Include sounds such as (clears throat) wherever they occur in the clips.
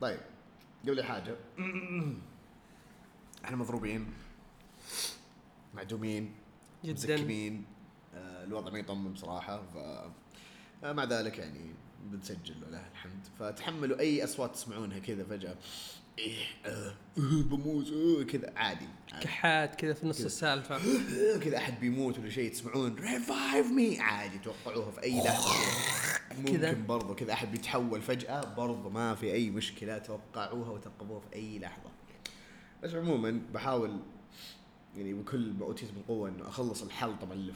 طيب قبل حاجة. (clears throat) إحنا مضروبين معدومين جدا. مسخنين آه، الوضع ما يطمن بصراحة ف آه، مع ذلك يعني بنسجل ولله الحمد. فتحملوا أي أصوات تسمعونها كذا فجأة. إيه آه آه، بموت آه كذا عادي, عادي. كحات كذا في نص السالفة. كذا أحد بيموت ولا شيء تسمعون. revive me عادي توقعوها في أي لحظة. (laughs) كذا. ممكن برضو كذا أحد بيتحول فجأة برضو ما في أي مشكلة توقعوها وترقبوها في أي لحظة. بس عموما بحاول يعني بكل ما أوتيت من قوة إنه أخلص الحلطمه اللي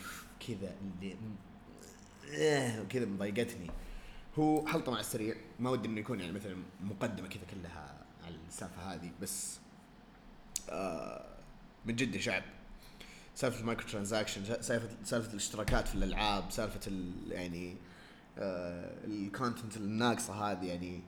كذا اللي آه، كذا مضايقتني. هو حلطمه على السريع. ما ودي إنه يكون يعني مثلا مقدمة كذا كلها على السالفة هذه بس آه من جد تشعب سالفة ال micro transaction سالفه سالفة الاشتراكات في الألعاب سالفة ال يعني الكونتنت الناقصة هذه يعني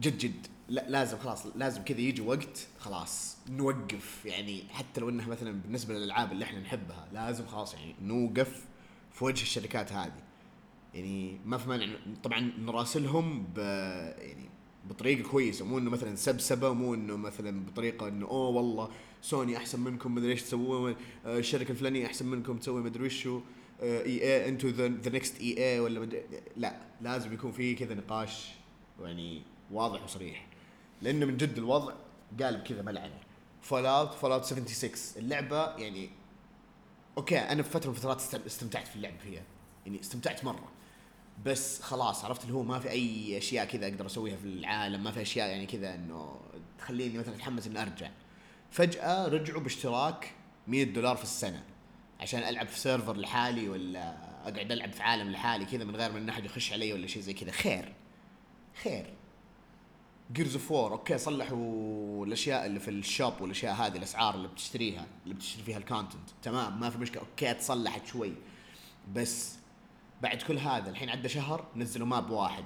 جد جد. لا لازم خلاص لازم كذا يجي وقت خلاص نوقف. يعني حتى لو إنها مثلا بالنسبة للألعاب اللي إحنا نحبها لازم خلاص يعني نوقف في وجه الشركات هذه. يعني ما في مانع طبعا نراسلهم ب يعني بطريقة كويسة. مو إنه مثلا سبسبة مو إنه مثلا بطريقة إنه أوه والله سوني أحسن منكم مدري إيش تسوون آه، الشركة الفلانية أحسن منكم تسوي مدري وشو. EA انتو the next EA ولا مدري لا لازم يكون في كذا نقاش يعني واضح وصريح. لأنه من جد الوضع قالب كذا ملعنة. Fallout Fallout 76 اللعبة يعني okay أنا في فترة من الفترات است- استمتعت في اللعب فيها. يعني استمتعت مرة. بس خلاص عرفت اللي هو ما في أي أشياء كذا أقدر أسويها في العالم. ما في أشياء يعني كذا إنه تخليني مثلا أتحمس إني أرجع. فجأة رجعوا باشتراك 100 دولار في السنة. عشان ألعب في server لحالي ولا أقعد ألعب في عالم لحالي كذا من غير ما أحد يخش علي ولا شيء زي كذا. خير. خير. Gears of War okay صلحوا الأشياء اللي في ال shop والأشياء هذه الأسعار اللي بتشتريها اللي بتشتري فيها ال content تمام ما في مشكلة. okay تصلحت شوي. بس بعد كل هذا الحين عدى شهر نزلوا map واحد.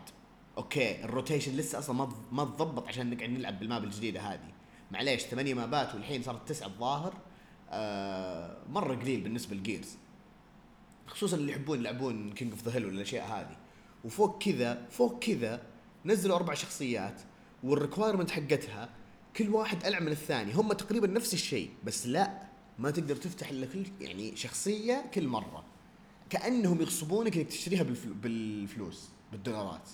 okay ال rotation لسه أصلا ما ما تضبط عشان نقعد نلعب بال map الجديدة هذه. معليش ثمانية مابات والحين صارت تسعة الظاهر. مرة قليل بالنسبة لل Gears خصوصا اللي يحبون يلعبون King of the Hill والاشياء هذه. وفوق كذا فوق كذا نزلوا أربع شخصيات وال requirement حقتها كل واحد ألعب من الثاني. هم تقريبا نفس الشيء بس لا ما تقدر تفتح إلا كل يعني شخصية كل مرة. كأنهم يغصبونك إنك تشتريها بالفلو بالفلوس بالدولارات.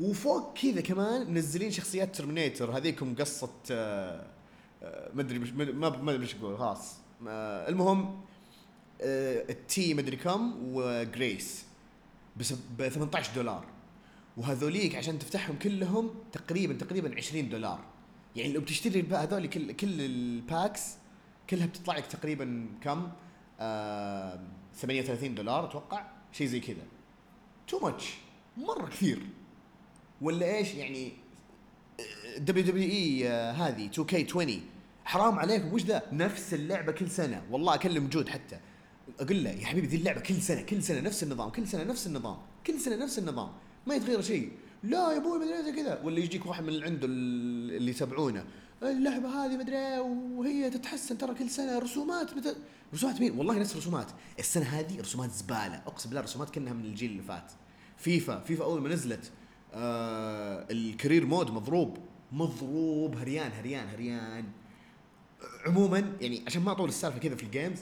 وفوق كذا كمان منزلين شخصيات Terminator هذيكم قصة مش مد- ما ما أدري إيش أقول خلاص. المهم آه، ال T مدري كم و Grace ب 18 دولار. وهذوليك عشان تفتحهم كلهم تقريبا تقريبا 20 دولار. يعني لو بتشتري هذول كل كل ال packs كلها بتطلع لك تقريبا كم؟ آه 38 دولار أتوقع؟ شيء زي كذا. too much مرة كثير. ولا إيش؟ يعني WWE هذه 2K20 حرام عليكم وش ذا؟ نفس اللعبة كل سنة. والله أكلم جود حتى. أقول له يا حبيبي ذي اللعبة كل سنة كل سنة نفس النظام كل سنة نفس النظام كل سنة نفس النظام. ما يتغير شيء. لا يا أبوي مدري كذا. ولا يجيك واحد من عنده ال- اللي يتابعونه. اللعبة هذه مدري وهي تتحسن ترى كل سنة رسومات مت... رسومات مين؟ والله نفس رسومات السنة هذه رسومات زبالة. أقسم بالله رسومات كانها من الجيل اللي فات. FIFA FIFA أول ما نزلت آه ال career mode مضروب. مضروب هريان هريان هريان. عموما يعني عشان ما أطول السالفة كذا في ال games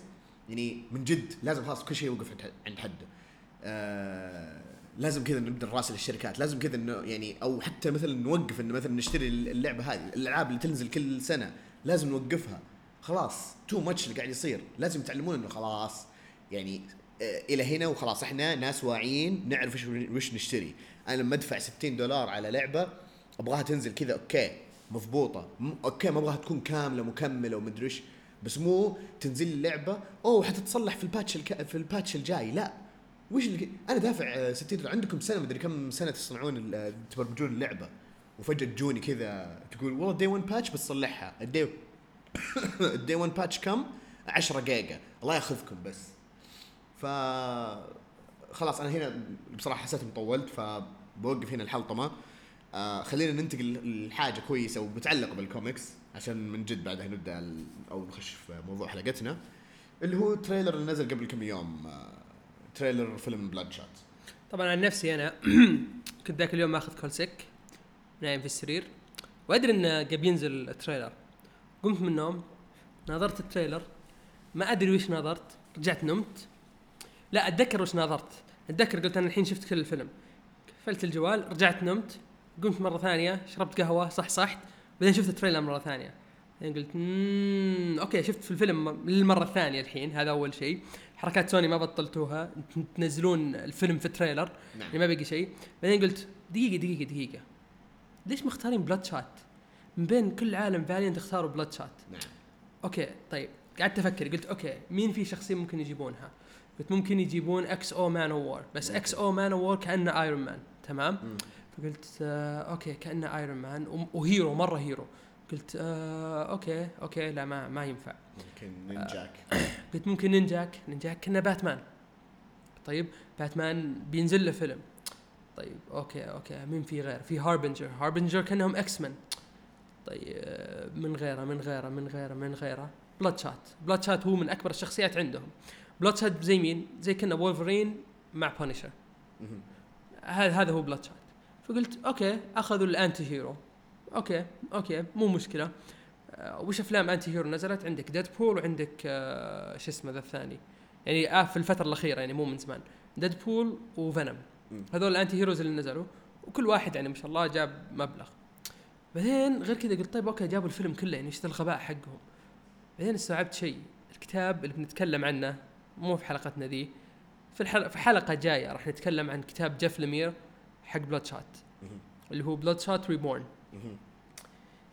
يعني من جد لازم خلاص كل شيء يوقف عند- حده آه لازم كذا نبدأ نراسل الشركات. لازم كذا إنه يعني أو حتى مثلا نوقف إنه مثلا نشتري اللعبة هذه الألعاب اللي تنزل كل سنة لازم نوقفها. خلاص too much اللي قاعد يصير. لازم يتعلمون إنه خلاص يعني آه إلى هنا وخلاص. إحنا ناس واعيين نعرف وش نشتري. أنا لما أدفع 60 دولار على لعبة أبغاها تنزل كذا okay مضبوطة. okay ما أبغاها تكون كاملة مكملة ومدري إيش. بس مو تنزل لي اللعبه أوه حتتصلح في ال patch الك... في ال patch الجاي. لا. وش اللي أنا دافع آه، 60 دولار عندكم سنة مدري كم سنة تصنعون آه، تبرمجون اللعبة. وفجأة تجوني كذا تقول والله day 1 patch بتصلحها ال day ال day 1 patch كم؟ 10 جيجا. الله ياخذكم بس. ف خلاص أنا هنا بصراحة حسيت إني طولت فبوقف هنا الحلطمه آه خلينا ننتقل لحاجة كويسة ومتعلقة بالكوميكس عشان من جد بعدها نبدأ أو نخش في موضوع حلقتنا اللي هو trailer اللي نزل قبل كم يوم آه trailer فيلم Bloodshot طبعا عن نفسي أنا (clears throat) كنت ذاك اليوم ماخذ call sick نايم في السرير وأدري انه قاعد ينزل ال trailer قمت من النوم ناظرت ال trailer ما أدري وش ناظرت رجعت نمت. لا أتذكر وش ناظرت. أتذكر قلت أنا الحين شفت كل الفيلم. قفلت الجوال رجعت نمت. قمت مرة ثانية شربت قهوة صح صحت بعدين شفت ال trailer مرة ثانية. بعدين قلت مم okay شفت في الفيلم للمرة الثانية الحين هذا أول شيء. حركات سوني ما بطلتوها تنزلون الفيلم في ال trailer نعم. يعني ما بقي شيء. بعدين قلت دقيقة دقيقة دقيقة ليش مختارين Bloodshot من بين كل عالم Valiant اختاروا Bloodshot نعم. okay طيب قعدت أفكر قلت okay مين في شخصيه ممكن يجيبونها؟ قلت ممكن يجيبون X-O Manowar بس X-O Manowar كأنه Iron Man تمام؟ مم. فقلت آه okay كأنه Iron Man و hero مرة hero. قلت آه okay okay لا ما ما ينفع. ممكن Ninjak. قلت ممكن Ninjak. Ninjak كنه Batman. طيب باتمان بينزل له فيلم. طيب okay okay مين في غير في Harbinger. Harbinger كأنهم X-Men طيب آه، من غيره من غيره من غيره من غيره. Bloodshot Bloodshot هو من أكبر الشخصيات عندهم. Bloodshot زي مين؟ زي كنا وولفرين مع Punisher مهم. هذا هذا هو Bloodshot فقلت okay أخذوا ال anti-hero okay okay مو مشكلة. آه، وش أفلام anti-hero نزلت؟ عندك Deadpool وعندك آه، شو اسمه ذا الثاني. يعني آه في الفترة الأخيرة يعني مو من زمان. Deadpool و Venom. هذول ال anti-heroes اللي نزلوا. وكل واحد يعني ما شاء الله جاب مبلغ. بعدين غير كذا قلت طيب okay جابوا الفيلم كله يعني إيش الغباء حقهم. بعدين استوعبت شيء. الكتاب اللي بنتكلم عنه مو في حلقتنا ذي في الحلقة في حلقة جاية راح نتكلم عن كتاب Jeff Lemire. حق Bloodshot. اللي هو Bloodshot Reborn.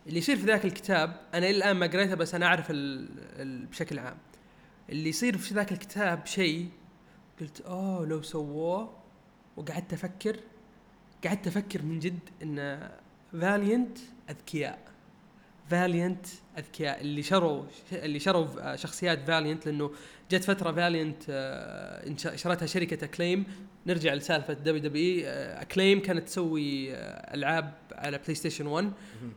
اللي يصير في ذاك الكتاب أنا إلى الآن ما قريته بس أنا أعرف ال ال بشكل عام. اللي يصير في ذاك الكتاب شيء قلت اوه لو سووه وقعدت أفكر قعدت أفكر من جد إن Valiant أذكياء. Valiant أذكياء. اللي شروا اللي شروا شخصيات Valiant لأنه جت فترة Valiant شرتها شركة Acclaim نرجع لسالفة دبليو دبليو اكليم كانت تسوي آه، ألعاب على PlayStation 1 مهم.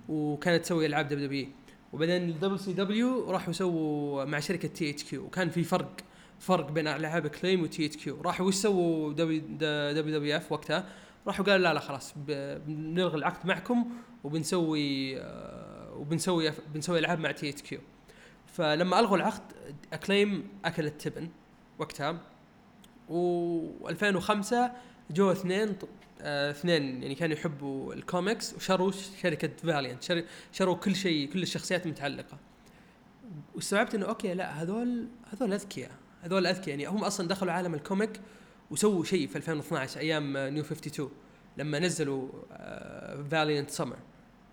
وكانت تسوي ألعاب دبليو دبليو وبعدين الدبليو سي دبليو راحوا سووا مع شركة THQ وكان في فرق فرق بين ألعاب Acclaim و THQ راحوا وش سووا WWF وقتها؟ راحوا قالوا لا لا خلاص بنلغي العقد معكم وبنسوي آه، وبنسوي بنسوي ألعاب مع THQ فلما ألغوا العقد Acclaim اكلت تبن وقتها. و2005 جو اثنين آه، اثنين يعني كانوا يحبوا الكوميكس وشروا شركة Valiant شر- شروا كل شيء كل الشخصيات المتعلقة. واستوعبت إنه okay لا هذول هذول أذكياء. هذول أذكياء. يعني هم أصلا دخلوا عالم ال comic وسووا شيء في 2012 أيام New 52 لما نزلوا آه، Valiant Summer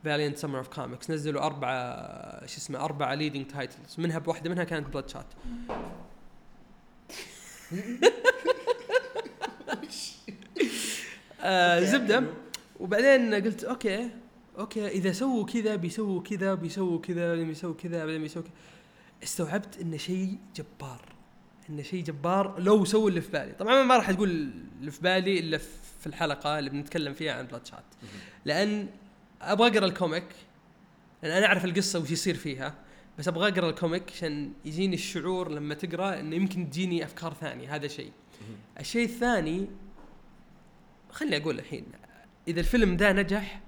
Valiant Summer of comics نزلوا أربعة شو اسمه أربعة leading titles منها بواحدة منها كانت Bloodshot (laughs) آه زبدة. وبعدين قلت okay okay إذا سووا كذا بيسووا كذا بيسووا كذا بعدين بيسووا كذا بعدين بيسووا كذا. استوعبت انه شيء جبار. انه شيء جبار لو سووا اللي في بالي. طبعا ما راح أقول اللي في بالي إلا في الحلقة اللي بنتكلم فيها عن Bloodshot لأن أبغى أقرأ ال comic لأن أنا أعرف القصة وش يصير فيها بس أبغى أقرأ ال comic عشان يجيني الشعور لما تقرأ إنه يمكن تجيني أفكار ثانية هذا شيء. الشيء الثاني خليني أقول الحين إذا الفيلم ذا نجح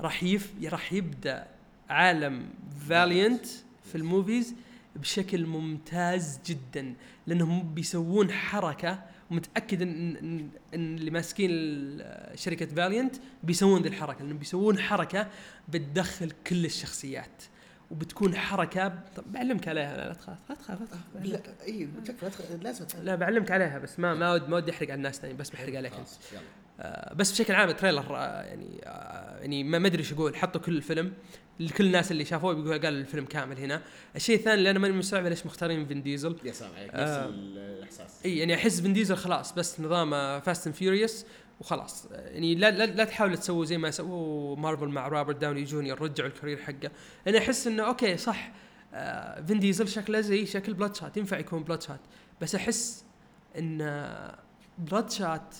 راح يف راح يبدأ عالم Valiant في ال movies بشكل ممتاز جدا لأنهم بيسوون حركة ومتاكد ان ان, إن اللي ماسكين شركة Valiant بيسوون ذي الحركة لانهم بيسوون حركة بتدخل كل الشخصيات وبتكون حركة طب بعلمك عليها. لا لا تخاف لا تخاف لا تخاف. لا إي لازم لا بعلمك عليها بس ما ما ود- ما ودي احرق على الناس ثاني بس بحرق عليك أنت. آه، بس بشكل عام ال trailer آه، يعني آه، يعني ما ما أدري إيش أقول. حطوا كل الفيلم. لكل الناس اللي شافوه بيقولوا قالوا الفيلم كامل هنا. الشيء الثاني اللي أنا ماني مستوعب ليش مختارين فين ديزل. يا سلام عليك آه. نفس ال- الإحساس. إي يعني أحس فين ديزل خلاص بس نظام Fast and Furious وخلاص. آه، يعني لا لا, لا تحاولوا تسووا زي ما سووا مارفل مع روبرت داوني جونيور رجعوا ال career حقه. أنا أحس إنه okay صح آه فين ديزل شكله زي شكل Bloodshot ينفع يكون Bloodshot بس أحس إن Bloodshot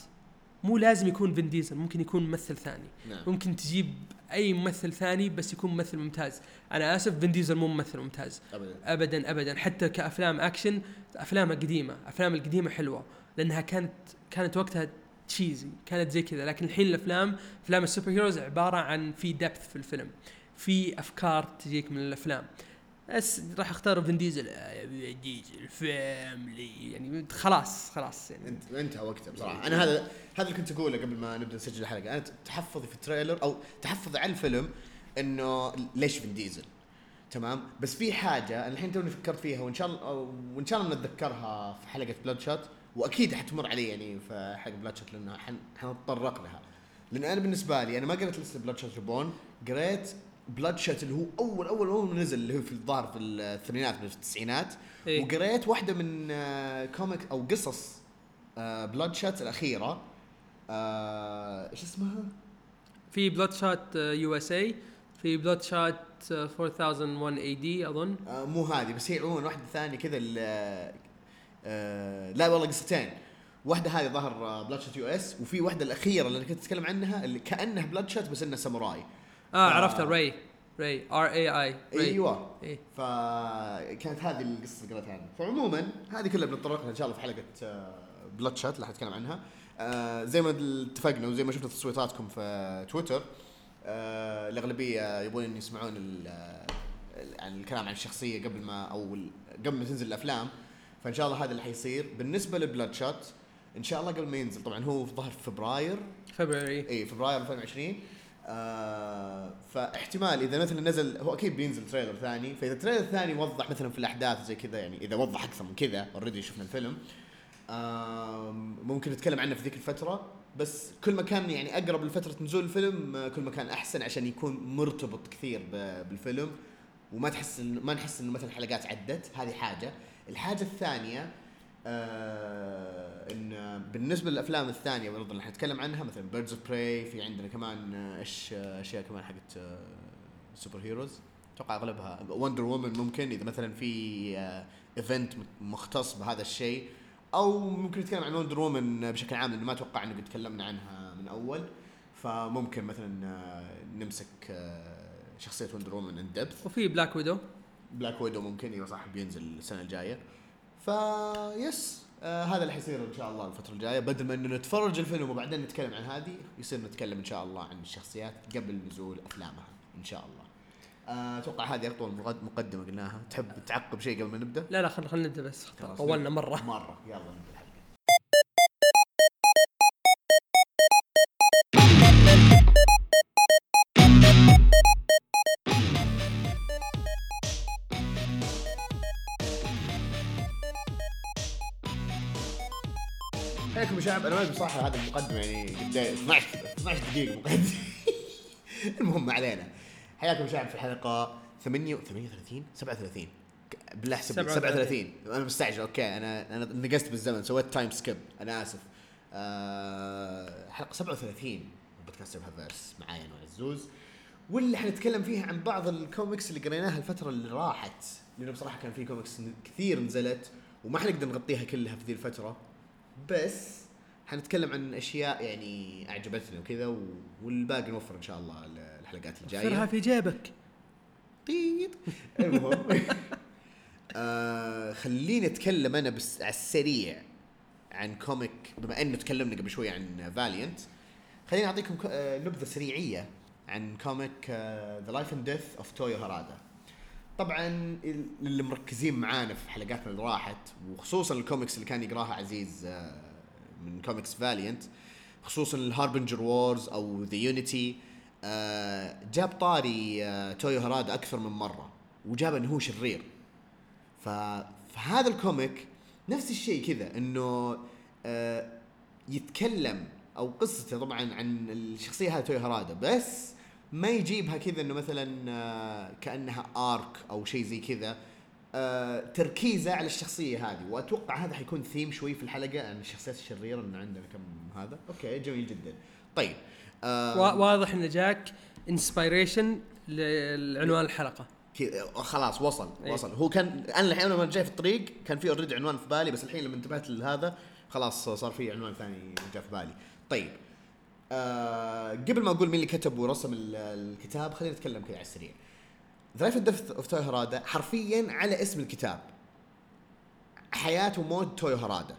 مو لازم يكون فين ديزل ممكن يكون ممثل ثاني. نعم. ممكن تجيب أي ممثل ثاني بس يكون ممثل ممتاز. أنا آسف فين ديزل مو ممثل ممتاز. ابدا. ابدا ابدا. حتى كأفلام اكشن أفلامه قديمة أفلام القديمة حلوة. لأنها كانت كانت وقتها cheesy كانت زي كذا. لكن الحين الأفلام أفلام ال superheroes عبارة عن في depth في الفيلم. في أفكار تجيك من الأفلام. بس راح أختار فين ديزل آه، فين ديزل family يعني خلاص خلاص يعني. انت انتهى وقته بصراحة. أنا هذا هذا اللي كنت أقوله قبل ما نبدأ نسجل الحلقة. أنا تحفظي في ال trailer أو تحفظي على الفيلم إنه ليش فين ديزل؟ تمام؟ بس في حاجة أنا الحين توني فكرت فيها وإن شاء الله وإن شاء الله نتذكرها في حلقة Bloodshot وأكيد حتمر علي يعني في حلقة Bloodshot لأنه حن- حنتطرق لها لأن أنا بالنسبة لي أنا ما قريت لسه Bloodshot Reborn قريت Bloodshot اللي هو اول اول أول نزل اللي هو في الظاهر في الثمانينات من التسعينات. إيه. وقريت واحدة من آه، comic أو قصص بلاد شوت الأخيرة. آه، إيش اسمها؟ في بلود شوت يو اس اي في بلود شوت 4001 اي دي أظن. آه، مو هذه بس هي عموما واحدة ثانية كذا آه، لا والله قصتين. واحدة هذه ظهر بلاد شوت يو اس وفي واحدة الأخيرة اللي كنت أتكلم عنها اللي كأنها بلاد شوت بس إنها ساموراي. آه ف- عرفتها ري ري ار اي اي إيوه. إيه. فكانت هذه القصة اللي قريتها عنها فعموما هذه كلها بنتطرق لها إن شاء الله في حلقة Bloodshot اللي حنتكلم عنها. آه، زي ما اتفقنا وزي ما شفنا تصويتاتكم في تويتر آه، الأغلبية يبون ان يسمعون عن الكلام عن الشخصية قبل ما أو قبل ما تنزل الأفلام. فإن شاء الله هذا اللي حيصير. بالنسبة ل Bloodshot إن شاء الله قبل ما ينزل طبعا هو في ظهر في فبراير فبراير اي فبراير 2020 آه فاحتمال إذا مثلا نزل هو أكيد بينزل trailer ثاني فإذا trailer ثاني وضح مثلا في الأحداث زي كذا يعني إذا وضح أكثر من كذا already شفنا الفيلم ممكن نتكلم عنه في ذيك الفترة بس كل ما كان يعني أقرب لفترة نزول الفيلم آه، كل ما كان أحسن عشان يكون مرتبط كثير بالفيلم وما تحس ما نحس إنه مثلا حلقات عدت هذه حاجة. الحاجة الثانية آه إن بالنسبة للأفلام الثانية برضه اللي حنتكلم عنها مثلا Birds of Prey في عندنا كمان آه، إيش آه، أشياء كمان حقت superheroes أتوقع أغلبها Wonder Woman ممكن إذا مثلا في event مختص بهذا الشيء. أو ممكن نتكلم عن Wonder Woman بشكل عام لأنه ما أتوقع إنه قد تكلمنا عنها من أول. فممكن مثلا آه، نمسك آه، شخصية Wonder Woman in depth وفي Black Widow Black Widow ممكن أيوه صح بينزل السنة الجاية. ف yes آه هذا اللي حيصير إن شاء الله الفترة الجاية. بدل ما إنه نتفرج الفيلم وبعدين نتكلم عن هذه يصير نتكلم إن شاء الله عن الشخصيات قبل نزول أفلامها إن شاء الله. آه، أتوقع هذه أطول مقد- مقدمة قلناها. تحب تعقب شيء قبل ما نبدأ؟ لا لا خلينا خلينا نبدأ بس. طولنا مرة. مرة. يلا نبدأ. شباب أنا ما أدري بصراحة هذا المقدمة يعني قد 12 12 دقيقة مقدمه (laughs) المهم ما علينا. حياكم يا شباب في الحلقة 8 38 37 ك- بالله احسب 37. 37 أنا مستعجل okay. أنا أنا نقزت بالزمن سويت time skip أنا آسف. آه حلقة 37 من بودكاست سبها فيرس معايا أنا عزوز واللي حنتكلم فيها عن بعض الكوميكس اللي قريناها الفترة اللي راحت. لأنه بصراحة كان في كوميكس كثير نزلت وما حنقدر نغطيها كلها في ذي الفترة. بس حنتكلم عن أشياء يعني اعجبتنا وكذا والباقي نوفر إن شاء الله الحلقات الجاية. في جيبك. طيب. (laughs) المهم. (laughs) آه خليني أتكلم أنا بس على السريع عن comic بما إنه تكلمنا قبل شوي عن Valiant خليني أعطيكم كو- آه، نبذه سريعية عن comic The Life and Death of Toyo Harada طبعا ال- اللي مركزين معانا في حلقاتنا اللي راحت وخصوصا الكوميكس اللي كان يقراها عزيز آه، من comics Valiant خصوصا ال Harbinger Wars أو The Unity جاب طاري آه، تويو هارادا أكثر من مرة وجاب إنه هو شرير. فهذا ال comic نفس الشيء كذا إنه آه يتكلم أو قصته طبعا عن الشخصية هذه توي هارادا بس ما يجيبها كذا إنه مثلا آه كأنها arc أو شيء زي كذا آه تركيزه على الشخصية هذه. وأتوقع هذا حيكون ثيم شوي في الحلقة عن الشخصيات الشريرة انه عندنا كم هذا. okay جميل جدا. طيب آه وا- واضح انه جاك inspiration لعنوان الحلقة. كذا خلاص وصل إيه. وصل. هو كان أنا الحين لما جاي في الطريق كان في already عنوان في بالي بس الحين لما انتبهت لهذا خلاص صار في عنوان ثاني جاء في بالي. طيب آه قبل ما أقول مين اللي كتب ورسم ال- الكتاب خلينا نتكلم كذا على السريع. The Life Death of Toyo Harada حرفيا على اسم الكتاب. حياة وموت تويو هارادا.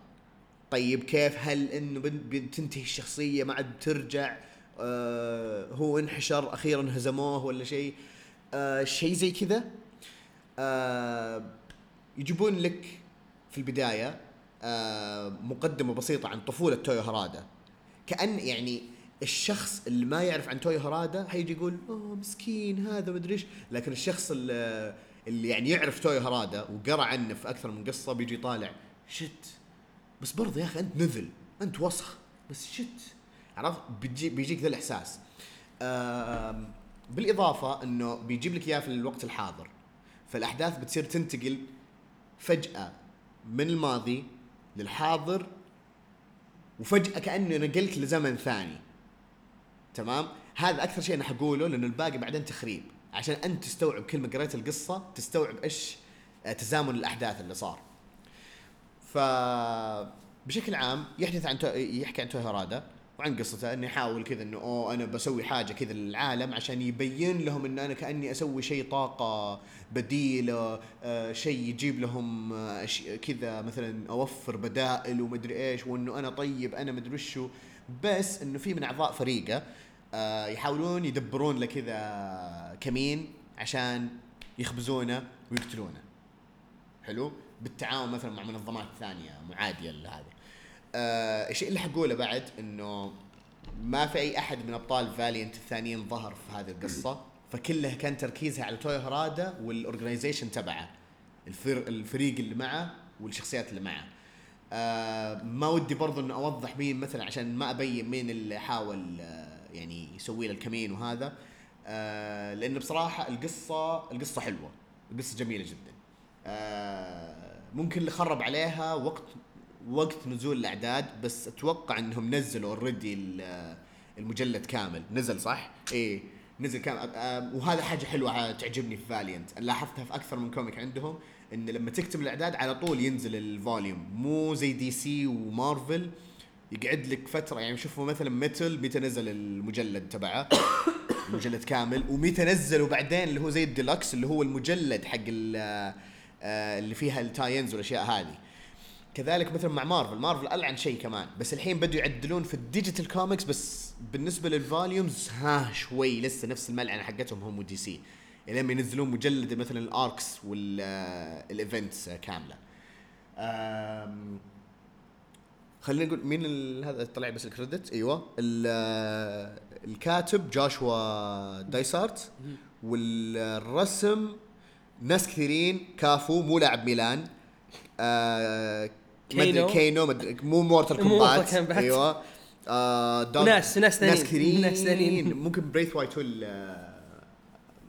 طيب كيف؟ هل إنه بتنتهي الشخصية؟ ما عاد بترجع؟ آه هو انحشر أخيرا هزموه ولا شيء؟ آه شيء زي كذا. آه يجيبون لك في البداية آه مقدمة بسيطة عن طفولة تويو هارادا. كأن يعني الشخص اللي ما يعرف عن تويو هارادا حيجي يقول أوه مسكين هذا مدري إيش. لكن الشخص اللي, يعني يعرف تويو هارادا وقرأ عنه في أكثر من قصة بيجي طالع shit بس برضه يا أخي أنت نذل أنت وسخ بس shit. عرفت؟ بيجي بيجيك ذا الإحساس. بالإضافة إنه بيجيب لك إياه في الوقت الحاضر. فالأحداث بتصير تنتقل فجأة من الماضي للحاضر وفجأة كانه نقلت لزمن ثاني. تمام؟ هذا أكثر شيء أنا حقوله لأنه الباقي بعدين تخريب. عشان أنت تستوعب كل ما قريت القصة تستوعب إيش آه، تزامن الأحداث اللي صار. ف بشكل عام يحدث عن. يحكي عن توي هارادا وعن قصته إنه يحاول كذا إنه أوه أنا بسوي حاجة كذا للعالم عشان يبين لهم إنه أنا كأني أسوي شيء طاقة بديلة آه شيء يجيب لهم آه كذا مثلا أوفر بدائل ومدري إيش وإنه أنا طيب أنا مدري وشو. بس إنه في من أعضاء فريقة يحاولون يدبرون له كذا كمين عشان يخبزونه ويقتلونه. حلو؟ بالتعاون مثلا مع منظمات ثانية معادية لهذه آه الشيء اللي حقوله بعد إنه ما في أي أحد من أبطال فاليانت الثانيين ظهر في هذه القصة. فكلها كان تركيزها على توي هرادا وال organization تبعه. الفر الفريق اللي معه والشخصيات اللي معه. آه ما ودي برضو إنه أوضح مين مثلا عشان ما أبين مين اللي حاول آه يعني يسوي له الكمين وهذا. آه لأنه بصراحة القصة القصة حلوة. القصة جميلة جدا. آه ممكن اللي خرب عليها وقت وقت نزول الأعداد بس أتوقع إنهم نزلوا already المجلد كامل. نزل صح؟ إيه نزل كامل. آه وهذا حاجة حلوة تعجبني في Valiant لاحظتها في أكثر من comic عندهم إن لما تكتب الأعداد على طول ينزل ال volume مو زي DC و Marvel يقعد لك فترة يعني شوفوا مثلا Metal متى نزل المجلد تبعه (coughs) المجلد كامل ومتى نزلوا بعدين اللي هو زي الديلكس اللي هو المجلد حق ال- آه، اللي فيها ال tie-ins والأشياء هذه. كذلك مثلا مع Marvel Marvel ألعن شيء كمان بس الحين بدوا يعدلون في ال digital comics بس بالنسبة لل volumes ها شوي لسه نفس الملعنه حقتهم هم و DC. لما ينزلون مجلد مثلا ال arcs وال events كاملة. آم، خلينا نقول مين هذا طلع بس ال credit أيوه ال- الكاتب جاشوا دايسارت والرسم ناس كثيرين كافو مو لاعب ميلان آه كينو. كينو مدري مو Mortal مو Kombat. أيوه آه ناس- ناس ثانيين. ناس كثيرين ناس ثانيين. (laughs) ممكن بريث وايت هو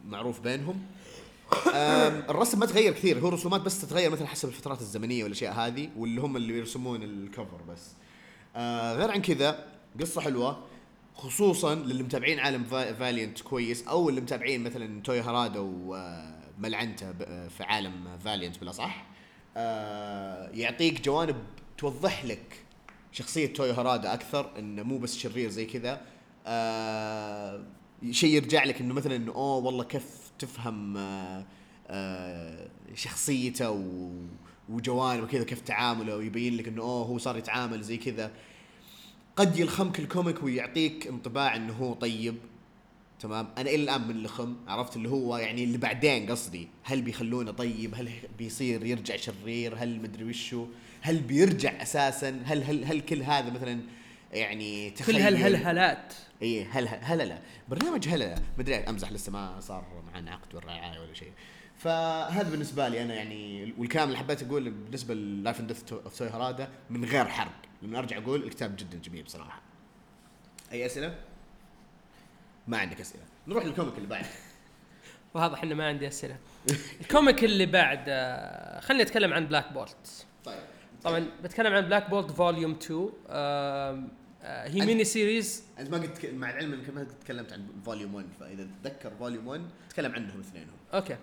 معروف بينهم الرسم ما تغير كثير. هو رسومات بس تتغير مثلا حسب الفترات الزمنية والاشياء هذه واللي هم اللي يرسمون الكفر بس. آه غير عن كذا قصة حلوة خصوصا للي متابعين عالم فا- فاليانت كويس أو اللي متابعين مثلا توي هارادا وملعنته ب- في عالم فاليانت بالاصح آه يعطيك جوانب توضح لك شخصية توي هارادا أكثر إنه مو بس شرير زي كذا. آه شيء يرجع لك إنه مثلا إنه أوه والله كيف تفهم آه آه شخصيته وجوانبه كذا كيف تعامله ويبين لك إنه أوه هو صار يتعامل زي كذا. قد يلخمك الكوميك ويعطيك انطباع إنه هو طيب. تمام؟ أنا إلى الآن من اللخم عرفت اللي هو يعني اللي بعدين قصدي. هل بيخلونه طيب؟ هل بيصير يرجع شرير؟ هل مدري وشو؟ هل بيرجع أساسا؟ هل هل هل كل هذا مثلا يعني كل تخيل هالهلهلات اي هل هل لا. برنامج هلا مدري أمزح لسه ما صار معنا عقد ولا رعايه ولا شيء. فهذا بالنسبة لي أنا يعني والكلام اللي حبيت اقوله بالنسبة للايف اند ديث اوف توي هرادا من غير حرق. لأنه أرجع أقول الكتاب جدا جميل بصراحة. أي أسئلة؟ ما عندك أسئلة. نروح للكوميك اللي بعده (laughs) واضح انه ما عندي أسئلة. الكوميك اللي بعد آه، خليني أتكلم عن بلاك بولت طيب. طبعا بتكلم عن Black Bolt volume 2 آم، آه، هي mini series أنت ما قد تك- مع العلم إنك ما تكلمت عن volume 1 فإذا تتذكر volume 1 تكلم عنهم اثنينهم. okay.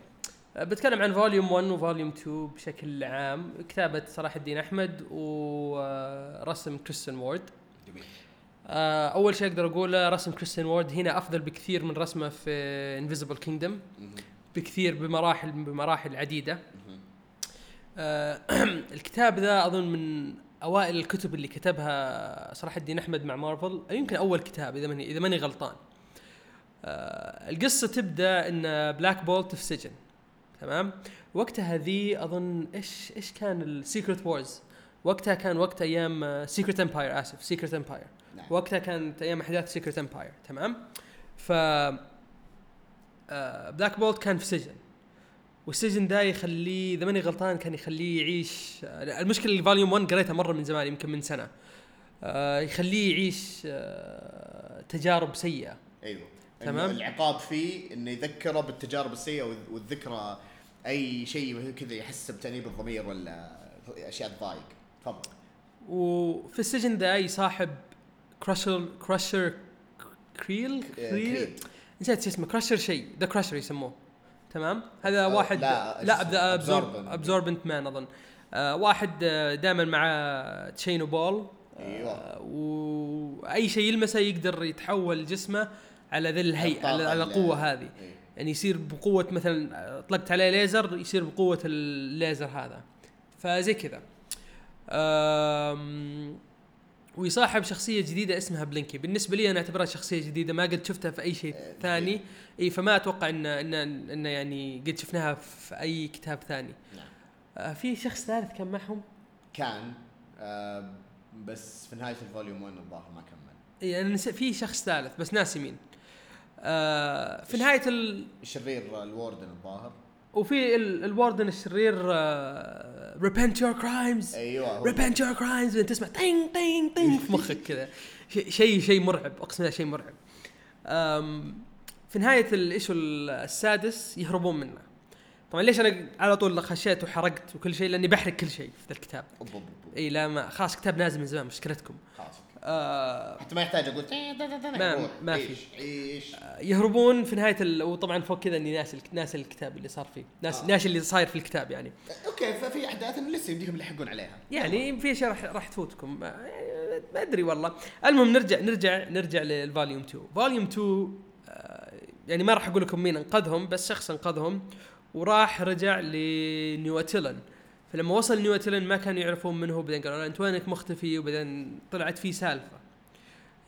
آه، بتكلم عن volume 1 و volume 2 بشكل عام. كتابة صلاح الدين أحمد ورسم كريستن وورد جميل. آه، أول شيء أقدر أقوله رسم كريستن وورد هنا أفضل بكثير من رسمه في Invisible Kingdom بكثير بمراحل بمراحل عديدة. (clears throat) الكتاب ذا أظن من أوائل الكتب اللي كتبها صلاح الدين أحمد مع مارفل. يمكن أول كتاب إذا ماني إذا ماني غلطان. آه القصة تبدأ إن Black Bolt في سجن تمام؟ وقتها ذي أظن إيش إيش كان ال Secret Wars وقتها كان وقت أيام Secret Empire آسف Secret Empire نعم. وقتها كانت أيام أحداث Secret Empire تمام؟ ف Black Bolt كان في سجن والسجن ده يخليه إذا ماني غلطان كان يخليه يعيش. آه، المشكلة اللي volume 1 قريتها مرة من زمان يمكن من سنة. آه، يخليه يعيش آه، تجارب سيئة. أيوه. تمام. العقاب فيه إنه يذكره بالتجارب السيئة والذ- والذكرى أي شيء كذا يحس بتأنيب الضمير ولا أشياء تضايق. تفضل. وفي السجن ده يصاحب كراشر كراشر Creel Creel. نسيت اسمه Crusher شيء the Crusher يسموه. تمام؟ هذا آه، واحد لا، لا Absorbing. Absorbing Man أظن. آه واحد دائما مع تشينو بول. أيوة. آه وأي شيء يلمسه يقدر يتحول جسمه على ذي الهيئة على, القوة هذه. إيه. يعني يصير بقوة مثلا طلقت عليه ليزر يصير بقوة الليزر هذا. فزي كذا. ويصاحب شخصية جديدة اسمها Blinky. بالنسبة لي أنا أعتبرها شخصية جديدة ما قد شفتها في أي شيء آه، ثاني. إي فما أتوقع إن إن إن يعني قد شفناها في أي كتاب ثاني. نعم. آه، في شخص ثالث كان معهم؟ كان آه بس في نهاية ال volume 1 الظاهر ما كمل. إي أنا في شخص ثالث بس ناسي مين. آه، في نهاية ال... الشرير ال Warden الظاهر. وفي ال- ال Warden الشرير repent your crimes أيوه repent your crimes تسمع طين طين طين في مخك كذا شيء شيء مرعب. أقسم بالله شيء مرعب. في نهاية ال issue السادس يهربون منه. طبعا ليش أنا على طول خشيت وحرقت وكل شيء؟ لأني بحرق كل شيء في الكتاب. إي لا ما خلاص كتاب نازل من زمان مشكلتكم. خلاص. آه حتى ما يحتاج أقول ما- ما في. عيش عيش يهربون في نهاية ال... وطبعا فوق كذا إني ناسي ناسي الكتاب اللي صار فيه. ناس آه. ناسي اللي صاير في الكتاب يعني. okay ففي أحداث لسه يمديهم يلحقون عليها. يعني في اشياء راح راح تفوتكم. ما ما أدري والله. المهم نرجع نرجع نرجع لل volume 2 volume 2 آه، يعني ما راح أقول لكم مين أنقذهم بس شخص أنقذهم وراح رجع ل New Attilan فلما وصل New Attilan ما كانوا يعرفون من هو بعدين قالوا أنت وينك مختفي؟ وبعدين طلعت في سالفة.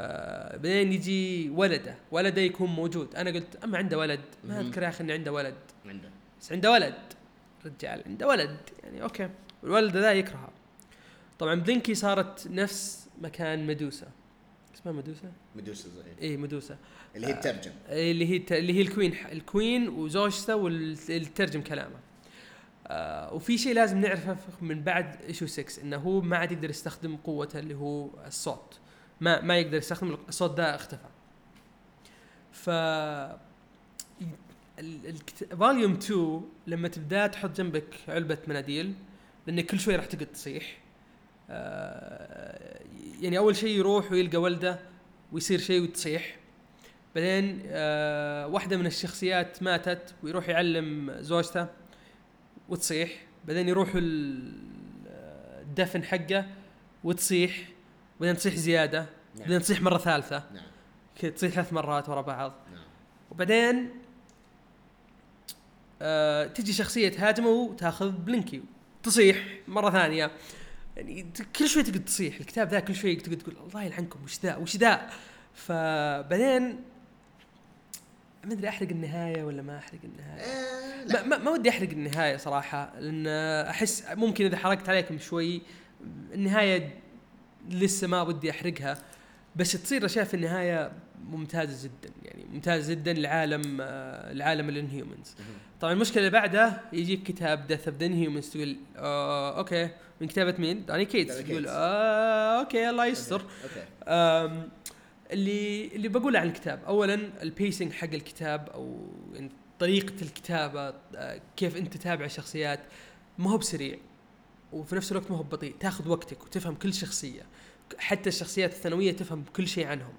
آه بعدين يجي ولده ولده يكون موجود. أنا قلت أما عنده ولد؟ ما. أذكر يا أخي إنه عنده ولد. عنده. بس عنده ولد. رجال عنده ولد. يعني okay. والولد ذا يكرهه. طبعا Blinky صارت نفس مكان Medusa اسمها Medusa؟ Medusa زي اي Medusa اللي هي الترجم إيه اللي هي اللي هي ال queen ال queen وزوجته واللي ترجم كلامه. آه وفي شيء لازم نعرفه من بعد issue 6 إنه هو ما عاد يقدر يستخدم قوته اللي هو الصوت. ما ما يقدر يستخدم الصوت ده اختفى. ف فوليوم 2 لما تبدأ تحط جنبك علبة مناديل لأن كل شوي راح تقعد تصيح. آه يعني أول شيء يروح ويلقى ولده ويصير شيء وتصيح. بعدين آه واحدة من الشخصيات ماتت ويروح يعلم زوجته. وتصيح. بعدين يروح ال- الدفن حقه وتصيح. بعدين تصيح زيادة. بعدين نعم تصيح مرة ثالثة. نعم. كذا تصيح ثلاث مرات ورا بعض. نعم. وبعدين آه تجي شخصية تهاجمه وتاخذ Blinky. تصيح مرة ثانية. يعني كل شوي تقعد تصيح. الكتاب ذا كل شوي تقعد تقول الله يلعنكم وش ذا؟ وش ذا؟ فبعدين ما أدري أحرق النهاية ولا ما أحرق النهاية. آه، ما, ما, ما ودي أحرق النهاية صراحة لأن أحس ممكن إذا حرقت عليكم شوي النهاية لسه ما ودي أحرقها بس تصير اشياء في النهاية ممتازة جدا يعني ممتازة جدا لعالم آه، لعالم ال Inhumans. طبعا المشكلة اللي بعدها يجيك كتاب Death of the Inhumans تقول آه okay. من كتابة مين؟ Donny Cates. تقول. آه okay الله يستر. okay. أم، اللي اللي بقوله عن الكتاب. اولا ال pacing حق الكتاب أو يعني طريقة الكتابة آه، كيف أنت تتابع الشخصيات ما هو بسريع وفي نفس الوقت ما هو بطيء. تاخذ وقتك وتفهم كل شخصية. حتى الشخصيات الثانوية تفهم كل شيء عنهم.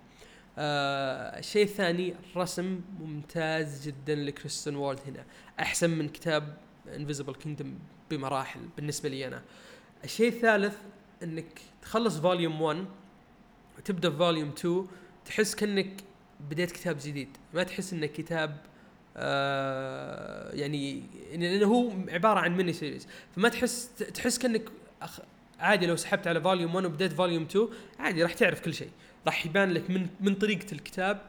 آه الشيء الثاني الرسم ممتاز جدا ل Christian Ward هنا. أحسن من كتاب Invisible Kingdom بمراحل بالنسبة لي أنا. الشيء الثالث إنك تخلص volume 1 وتبدا في volume 2 تحس كأنك بديت كتاب جديد. ما تحس انه كتاب آه يعني لأنه هو عبارة عن mini series فما تحس تحس كأنك أخ عادي لو سحبت على volume 1 وبديت volume 2 عادي راح تعرف كل شيء. راح يبان لك من من طريقة الكتاب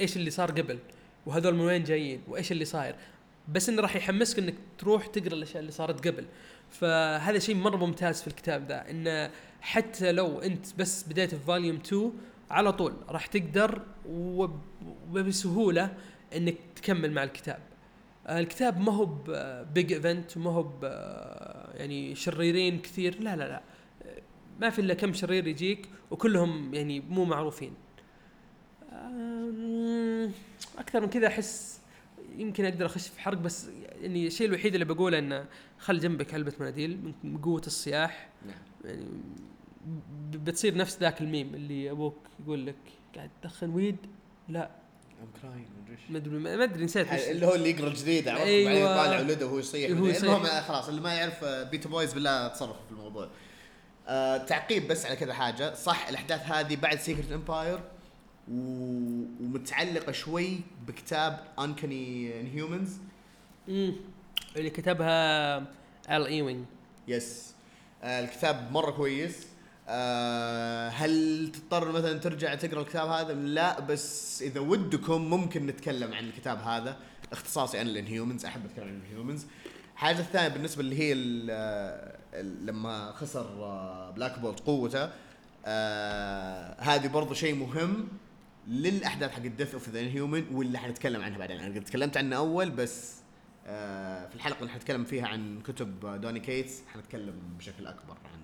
إيش اللي صار قبل وهذول من وين جايين وإيش اللي صاير. بس إنه راح يحمسك إنك تروح تقرأ الأشياء اللي صارت قبل. فهذا شيء مرة ممتاز في الكتاب ذا إنه حتى لو انت بس بديت في volume 2 على طول راح تقدر وب- وبسهولة انك تكمل مع الكتاب. آه، الكتاب ما هو big event وما هو يعني شريرين كثير. لا لا لا. ما في إلا كم شرير يجيك وكلهم يعني مو معروفين. آه، أكثر من كذا أحس يمكن أقدر اخش في حرق بس يعني الشيء الوحيد اللي بقوله إنه خل جنبك علبة مناديل من قوة الصياح. نعم. يعني بتصير نفس ذاك الميم اللي أبوك يقول لك قاعد تدخن weed؟ لا. ما أدري ما أدري نسيت اللي هو اللي يقرأ الجريدة عرفت؟ أيوة. بعدين يطالع ولده وهو يصيح. المهم خلاص اللي ما يعرف آه، beta boys بالله تصرفوا في الموضوع. آه تعقيب بس على كذا حاجة. صح الأحداث هذه بعد Secret Empire و... ومتعلقة شوي بكتاب Uncanny Inhumans مم. اللي كتبها Al Ewing yes آه الكتاب مرة كويس. آه هل تضطر مثلا ترجع تقرأ الكتاب هذا؟ لا بس إذا ودكم ممكن نتكلم عن الكتاب هذا. اختصاصي أنا ال Inhumans أحب أتكلم عن ال Inhumans. الحاجة الثانية بالنسبة اللي هي ال- ال- لما خسر آه، Black Bolt قوته آه هذه برضو شيء مهم للأحداث حق Death of the Inhuman واللي حنتكلم عنها بعدين. أنا قد تكلمت عنه أول بس آه في الحلقة اللي حنتكلم فيها عن كتب دوني كيتس حنتكلم بشكل أكبر عن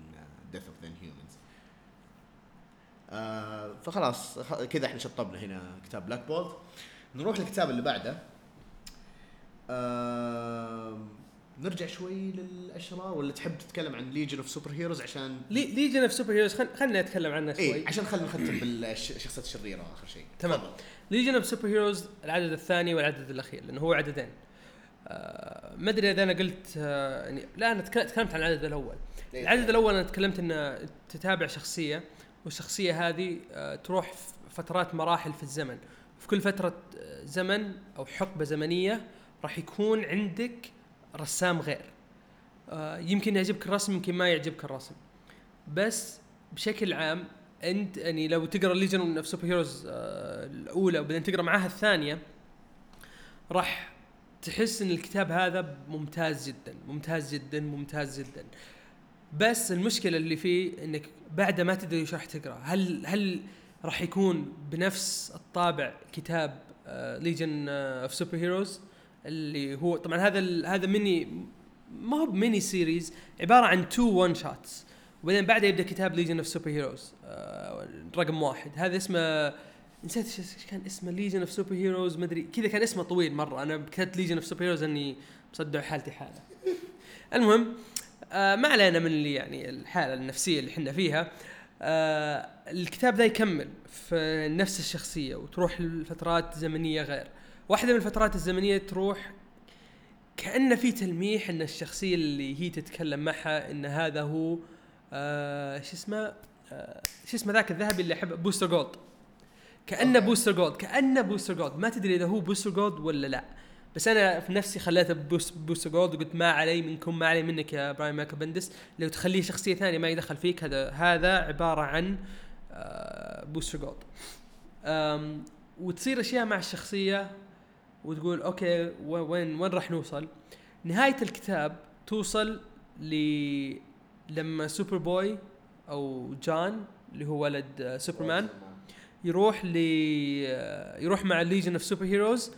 Death of the Inhumans آه فخلاص كذا إحنا شطبنا هنا كتاب بلاك بولت نروح للكتاب اللي بعده. آه نرجع شوي للأشرار ولا تحب تتكلم عن Legion of Super Heroes عشان Legion of Super Heroes خلينا نتكلم عنه شوي. اي عشان خلينا نختم بالشخصيه الشريرة آخر شيء. تمام. Legion of Super Heroes العدد الثاني والعدد الأخير لأنه هو عددين. آه ما أدري إذا أنا قلت آه يعني لا أنا تك- تكلمت عن العدد الأول. إيه. العدد الأول أنا تكلمت ان تتابع شخصية. والشخصية هذه آه تروح فترات مراحل في الزمن. في كل فترة آه، زمن أو حقبة زمنية راح يكون عندك رسام غير. آه يمكن يعجبك الرسم يمكن ما يعجبك الرسم. بس بشكل عام أنت يعني لو تقرأ Legion of Super Heroes الأولى وبعدين تقرأ معاها الثانية راح تحس إن الكتاب هذا ممتاز جدا ممتاز جدا ممتاز جدا. بس المشكلة اللي فيه إنك بعد ما تدري إيش راح تقرأ. هل هل راح يكون بنفس الطابع كتاب Legion of Super Heroes اللي هو طبعا هذا هذا ميني ما هو mini series عبارة عن two one shots وبعدين بعدها يبدأ كتاب Legion of Super Heroes رقم واحد. هذا اسمه نسيت إيش كان اسمه؟ Legion of Super Heroes ما أدري. كذا كان اسمه طويل مرة. أنا كتبت Legion of Super Heroes إني مصدع حالتي حاله المهم آه ما علينا من اللي يعني الحالة النفسية اللي إحنا فيها. آه الكتاب ذا يكمل في نفس الشخصية وتروح لفترات زمنية غير. واحدة من الفترات الزمنية تروح كأنه في تلميح إن الشخصية اللي هي تتكلم معها إن هذا هو آه شو اسمه؟ آه شو اسمه ذاك الذهبي اللي احبه بوستر جولد. كأنه. بوستر جولد كأنه بوستر جولد. ما تدري إذا هو بوستر جولد ولا لا. بس أنا في نفسي خليته بوس بوستر جولد وقلت ما علي منكم ما علي منك يا براين مايكل بندس لو تخليه شخصية ثانية ما يدخل فيك هذا هذا عبارة عن آه بوستر جولد. وتصير أشياء مع الشخصية وتقول okay وين وين راح نوصل؟ نهاية الكتاب توصل ل لما سوبر بوي أو جان اللي هو ولد آه، سوبرمان يروح ل يروح مع ال Legion of Super Heroes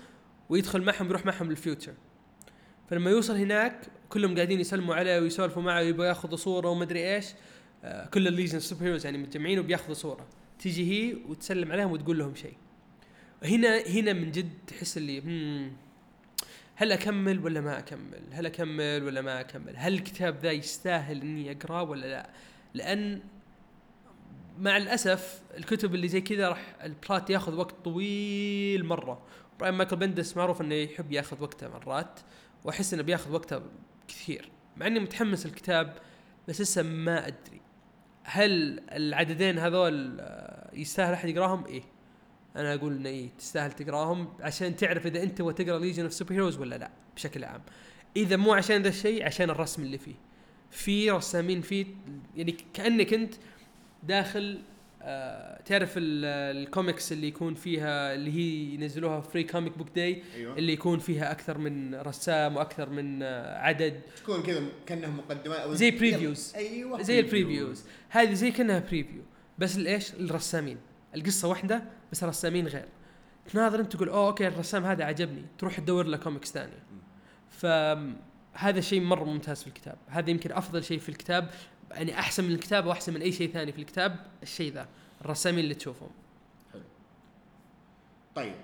ويدخل معهم يروح معهم لل future فلما يوصل هناك كلهم قاعدين يسلموا عليه ويسولفوا معه ويبغى ياخذ صورة ومدري إيش آه، كل ال Legion Super Heroes يعني متجمعين وبياخذوا صورة تيجي هي وتسلم عليهم وتقول لهم شيء هنا هنا من جد تحس اللي هل أكمل ولا ما أكمل؟ هل أكمل ولا ما أكمل؟ هل الكتاب ذا يستاهل إني أقرأه ولا لا؟ لأن مع الأسف الكتب اللي زي كذا راح ال plot ياخذ وقت طويل مرة. براين مايكل بندس معروف إنه يحب ياخذ وقته مرات وأحس إنه بياخذ وقته كثير مع إني متحمس الكتاب بس لسه ما أدري. هل العددين هذول آه، يستاهل أحد يقراهم؟ إيه. أنا أقول إنه إيه تستاهل تقراهم عشان تعرف إذا أنت تبغى تقرأ Legion of Super Heroes ولا لا بشكل عام. إذا مو عشان ذا الشيء عشان الرسم اللي فيه. في رسامين فيه يعني كأنك أنت داخل آه تعرف ال- الكوميكس اللي يكون فيها اللي هي ينزلوها Free Comic Book Day أيوه. اللي يكون فيها أكثر من رسام وأكثر من آه عدد. تكون كذا كانها مقدمات أو زي previews. أيوه. زي ال previews هذه زي كأنها preview بس الايش الرسامين القصة واحدة بس الرسامين غير. تناظر أنت تقول أوه okay الرسام هذا عجبني. تروح تدور له كوميكس ثانية فهذا شيء مرة ممتاز في الكتاب. هذا يمكن أفضل شيء في الكتاب. يعني أحسن من الكتاب واحسن من أي شيء ثاني في الكتاب الشيء ذا الرسامين اللي تشوفهم. طيب.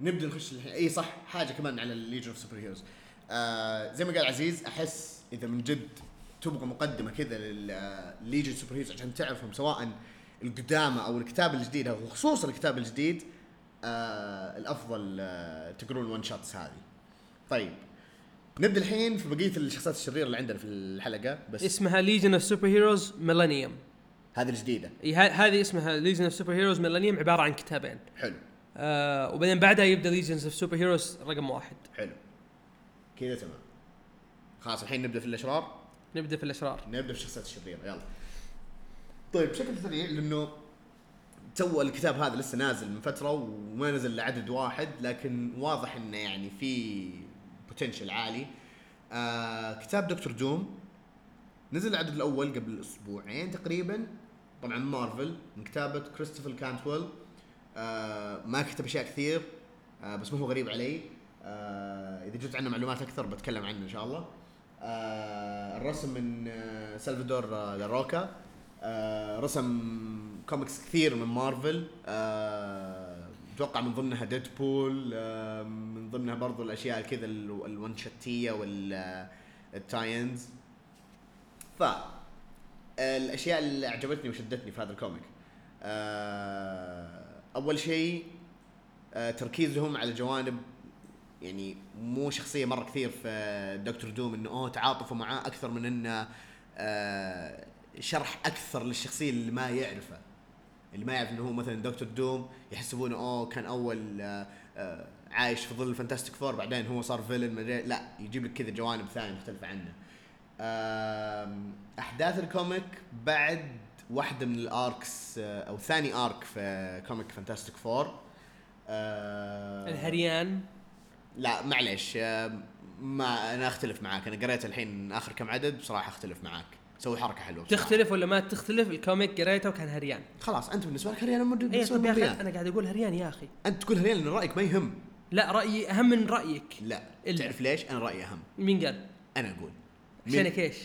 نبدأ نخش الحين إي صح حاجة كمان على ال Legion of Super Heroes زي ما قال عزيز أحس إذا من جد تبغى مقدمة كذا لل Legion Super Heroes عشان تعرفهم سواء القدامى أو الكتاب الجديد أو خصوصا الكتاب الجديد آه الأفضل آه تقرون ال one shots هذه. طيب. نبدأ الحين في بقية الشخصيات الشريرة اللي عندنا في الحلقة بس اسمها Legion of Super Heroes Millennium هذه الجديدة. هذه اسمها Legion of Super Heroes Millennium عبارة عن كتابين. حلو. آه وبعدين بعدها يبدأ Legions of Super Heroes رقم واحد. حلو. كذا تمام. خلاص الحين نبدأ في الأشرار؟ نبدأ في الأشرار. نبدأ في الشخصيات الشريرة يلا. طيب بشكل سريع لأنه تو الكتاب هذا لسه نازل من فترة وما نزل إلا عدد واحد لكن واضح إنه يعني في potential عالي. آه كتاب دكتور دوم نزل العدد الأول قبل أسبوعين تقريبا. طبعا مارفل من كتابة كريستوفر كانتويل. آه ما كتب أشياء كثير آه بس ما هو غريب علي. آه إذا جبت عنه معلومات أكثر بتكلم عنه إن شاء الله. آه الرسم من آه سلفادور آه لاروكا آه رسم كوميكس كثير من مارفل. آه أتوقع من ضمنها ديدبول آه من ضمنها برضو الأشياء كذا ال- ال one shot والتاينز ف الأشياء اللي أعجبتني وشدتني في هذا ال comic آه أول شيء آه تركيزهم على جوانب يعني مو شخصية مرة كثير في دكتور دوم إنه أوه تعاطفوا معاه أكثر من إنه آه شرح أكثر للشخصية اللي ما يعرفه. اللي ما يعرف إنه هو مثلا دكتور دوم يحسبونه أوه كان أول آه آه عايش في ظل ال Fantastic Four بعدين هو صار villain مدري- لا يجيب لك كذا جوانب ثانية مختلفة عنه. أحداث ال comic بعد واحدة من ال arcs آه، أو ثاني arc في comic Fantastic Four الهريان. لا معليش ما أنا أختلف معاك. أنا قريت الحين آخر كم عدد بصراحة أختلف معاك. سوي حركة حلوة بصراحة. تختلف ولا ما تختلف؟ ال comic قريته وكان هريان. خلاص أنت بالنسبة لك هريان اي بالنسبة طب يا أخي هريان. أنا قاعد أقول هريان يا أخي. أنت تقول هريان لأن رأيك ما يهم. لا رأيي أهم من رأيك. لا إلا. تعرف ليش؟ أنا رأيي أهم. مين قال؟ أنا أقول. عشانك إيش؟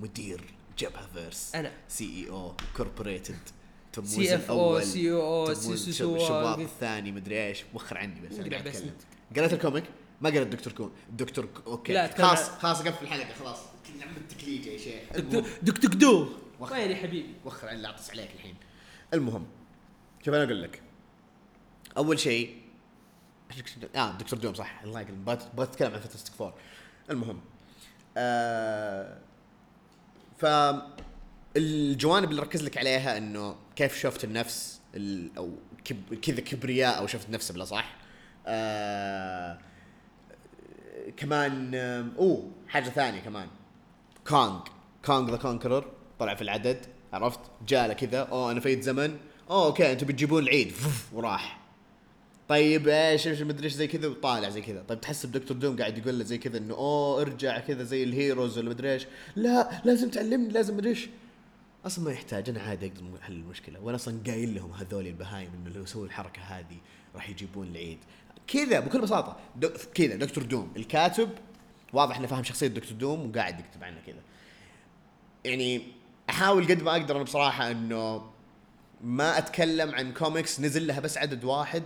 مدير جبهه فيرس أنا سي اي أو كوربوريتد تموز سي اف أو سي أو أو سي شباط سي الثاني مدري إيش. وخر عني بس أنا قاعد بس أتكلم. قريت الكوميك؟ ما قريت دكتور كون دكتور ك- أوكي. لا، أتكلم خلاص عن- خلاص قفل الحلقة خلاص. نعم التكليج يا شيخ. دك دك دو. وين يا حبيبي؟ وخر عني لا اعطس عليك الحين. المهم شوف أنا أقول لك. أول شيء آه دكتور دوم صح. الله يقلب بغيت أتكلم عن Fantastic Four المهم آه ف الجوانب اللي ركز لك عليها إنه كيف شفت النفس ال- أو كذا كبرياء أو شفت نفسه بلا صح. آه كمان أوه حاجة ثانية كمان. Kang Kang the Conqueror طلع في العدد. عرفت؟ جاله كذا. أوه أنا فايت زمن. أوه أوكي أنتم بتجيبون العيد. وراح. طيب إيش إيش مدري إيش زي كذا. وطالع زي كذا. طيب تحس بدكتور دوم قاعد يقول له زي كذا إنه أوه ارجع كذا زي ال heroes ولا مدري إيش. لا لازم تعلمني لازم مدري إيش. أصلا ما يحتاج. أنا عادي أقدر أحل المشكلة. وأنا أصلا قايل لهم هذول البهايم إنه لو سووا الحركة هذه راح يجيبون العيد. كذا بكل بساطة. كذا دكتور دوم. الكاتب واضح إنه فاهم شخصية دكتور دوم وقاعد يكتب عنه كذا. يعني أحاول قد ما أقدر أنا بصراحة إنه ما أتكلم عن كوميكس نزل لها بس عدد واحد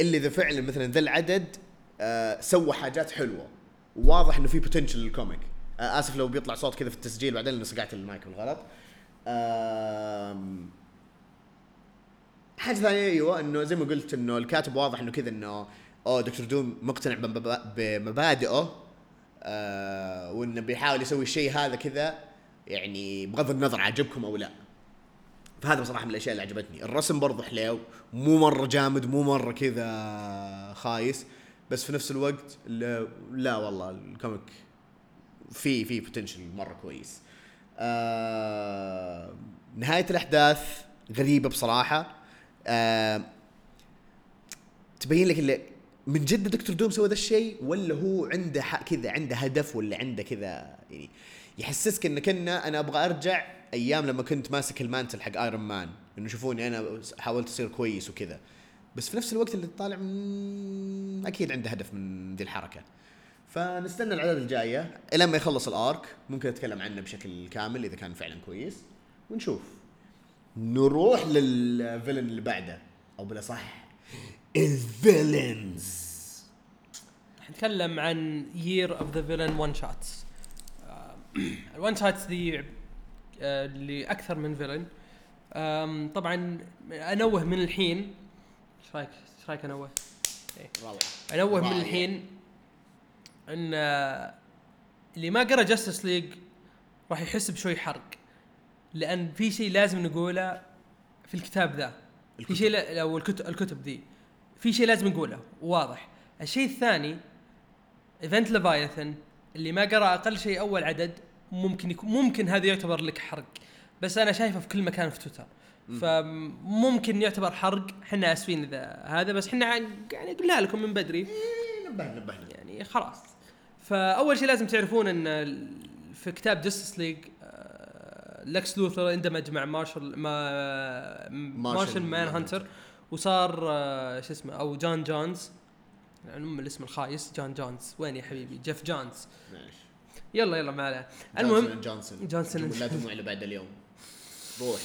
إلا إذا فعلا مثلا ذا العدد آه سوى حاجات حلوة. وواضح إنه في potential لل comic آه آسف لو بيطلع صوت كذا في التسجيل بعدين صقعت المايك بالغلط. آم، حاجة ثانية أيوه إنه زي ما قلت إنه الكاتب واضح إنه كذا إنه أوه دكتور دوم مقتنع بمبا- بمبادئه. آه وإنه بيحاول يسوي الشيء هذا كذا يعني بغض النظر عجبكم أو لا. فهذا بصراحة من الأشياء اللي عجبتني. الرسم برضه حليو مو مرة جامد مو مرة كذا خايس بس في نفس الوقت لا, لا والله الكوميك في في بوتنشل مرة كويس. آه نهاية الأحداث غريبة بصراحة. آه تبين لك اللي من جد دكتور دوم سوى ذا الشيء ولا هو عنده كذا عنده هدف ولا عنده كذا يعني يحسسك إنك أنا أنا أبغى أرجع أيام لما كنت ماسك ال mantle حق Iron Man إنه شوفوني أنا حاولت أصير كويس وكذا. بس في نفس الوقت اللي طالع أكيد عنده هدف من ذي الحركة. فنستنى العدد الجاية إلى ما يخلص ال arc. ممكن نتكلم عنه بشكل كامل إذا كان فعلا كويس. ونشوف. نروح لل villain اللي بعده أو بلا صح ال villains نتكلم عن Year of the Villain one shots ال one shots دي آه، اللي أكثر من villain طبعا أنوه من الحين. إيش رأيك؟ إيش رأيك أنوه؟ روعه أنوه من. الحين إن آه، اللي ما قرأ Justice League راح يحس بشوي حرق. لأن في شيء لازم نقوله في الكتاب ذا. في الكتب. شيء لا- أو الكتب الكتب ذي في شيء لازم نقوله واضح. الشيء الثاني event Leviathan اللي ما قرأ أقل شيء أول عدد ممكن يكون ممكن هذا يعتبر لك حرق. بس أنا شايفه في كل مكان في تويتر. فممكن يعتبر حرق. إحنا آسفين إذا هذا بس إحنا يعني قلنا لكم من بدري. نبهنا نبهنا. يعني خلاص. فأول شيء لازم تعرفون إن في كتاب Justice League Lex Luthor اندمج مع Martian Ma- Martian Manhunter وصار آه، شو اسمه أو جون جونز. يعني ام الاسم الخايس جون جونز. وين يا حبيبي؟ جيف جونز. ماشي. يلا يلا ما عليه. المهم جونسون. جونسون. لا (laughs) دموع اللي بعد اليوم. روح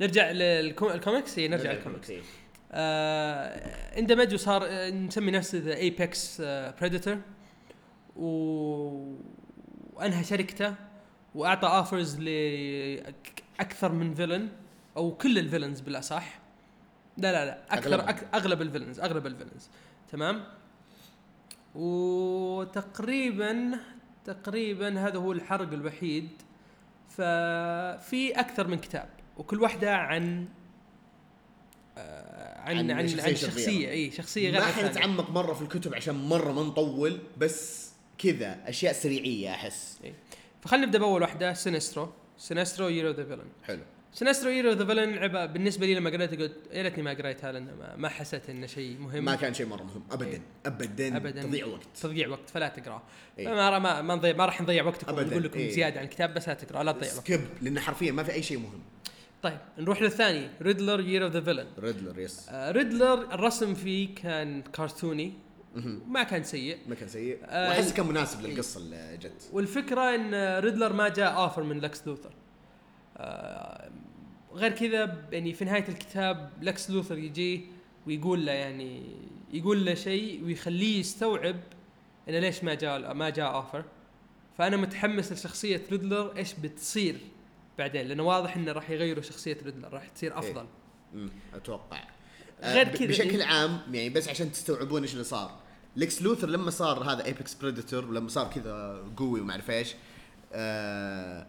نرجع للكوميكس اي نرجع للكوميكس. إيه. آه اندمج وصار آه، نسمي نفسه the Apex Predator و... وأنهى شركته وأعطى offers لأكثر من villain أو كل ال villains بالأصح لا لا لا أكثر أغلبهم. أك... أغلب ال villains أغلب ال villains تمام وتقريبا تقريبا هذا هو الحرق الوحيد ففي أكثر من كتاب وكل واحدة عن آه، عن عن عن شخصية عن. شخصية إي شخصية غير ما. حنتعمق مرة في الكتب عشان مرة ما نطول بس كذا أشياء سريعية أحس إيه. فخلينا نبدأ بأول واحدة Sinestro Sinestro Year of the Villain حلو Sinestro Year of the Villain لعبة بالنسبة لي لما قريتها قلت يا ريتني ما قريتها لأن ما, حسيت إنه شيء مهم. ما كان شيء مرة مهم. ابدا. إيه. ابدا ابدا. تضيع وقت. تضيع وقت فلا تقراه إيه. ما ما ما, نضيع ما راح نضيع وقتكم أبداً. ونقول لكم إيه. زيادة عن الكتاب بس لا تقراه لا تضيع وقت. skip لأنه حرفيا ما في أي شيء مهم. طيب نروح للثاني. ريدلر year of the villain ريدلر yes ريدلر الرسم فيه كان كرتوني ما كان سيء. ما كان سيء. آه، واحس كان مناسب للقصة اللي جت. والفكرة إن ريدلر ما جاء offer من لكس لوثر. آه، غير كذا يعني في نهاية الكتاب لكس لوثر يجي ويقول له يعني يقول له شيء ويخليه يستوعب إنه ليش ما جاء ما جاء offer فأنا متحمس لشخصية ريدلر إيش بتصير بعدين؟ لأنه واضح إنه راح يغيروا شخصية ريدلر راح تصير أفضل. امم أتوقع. آه، غير كذا، بشكل إيه. عام يعني بس عشان تستوعبون إيش اللي صار. ليكس لوثر لما صار هذا apex predator ولما صار كذا قوي وما أعرف إيش آه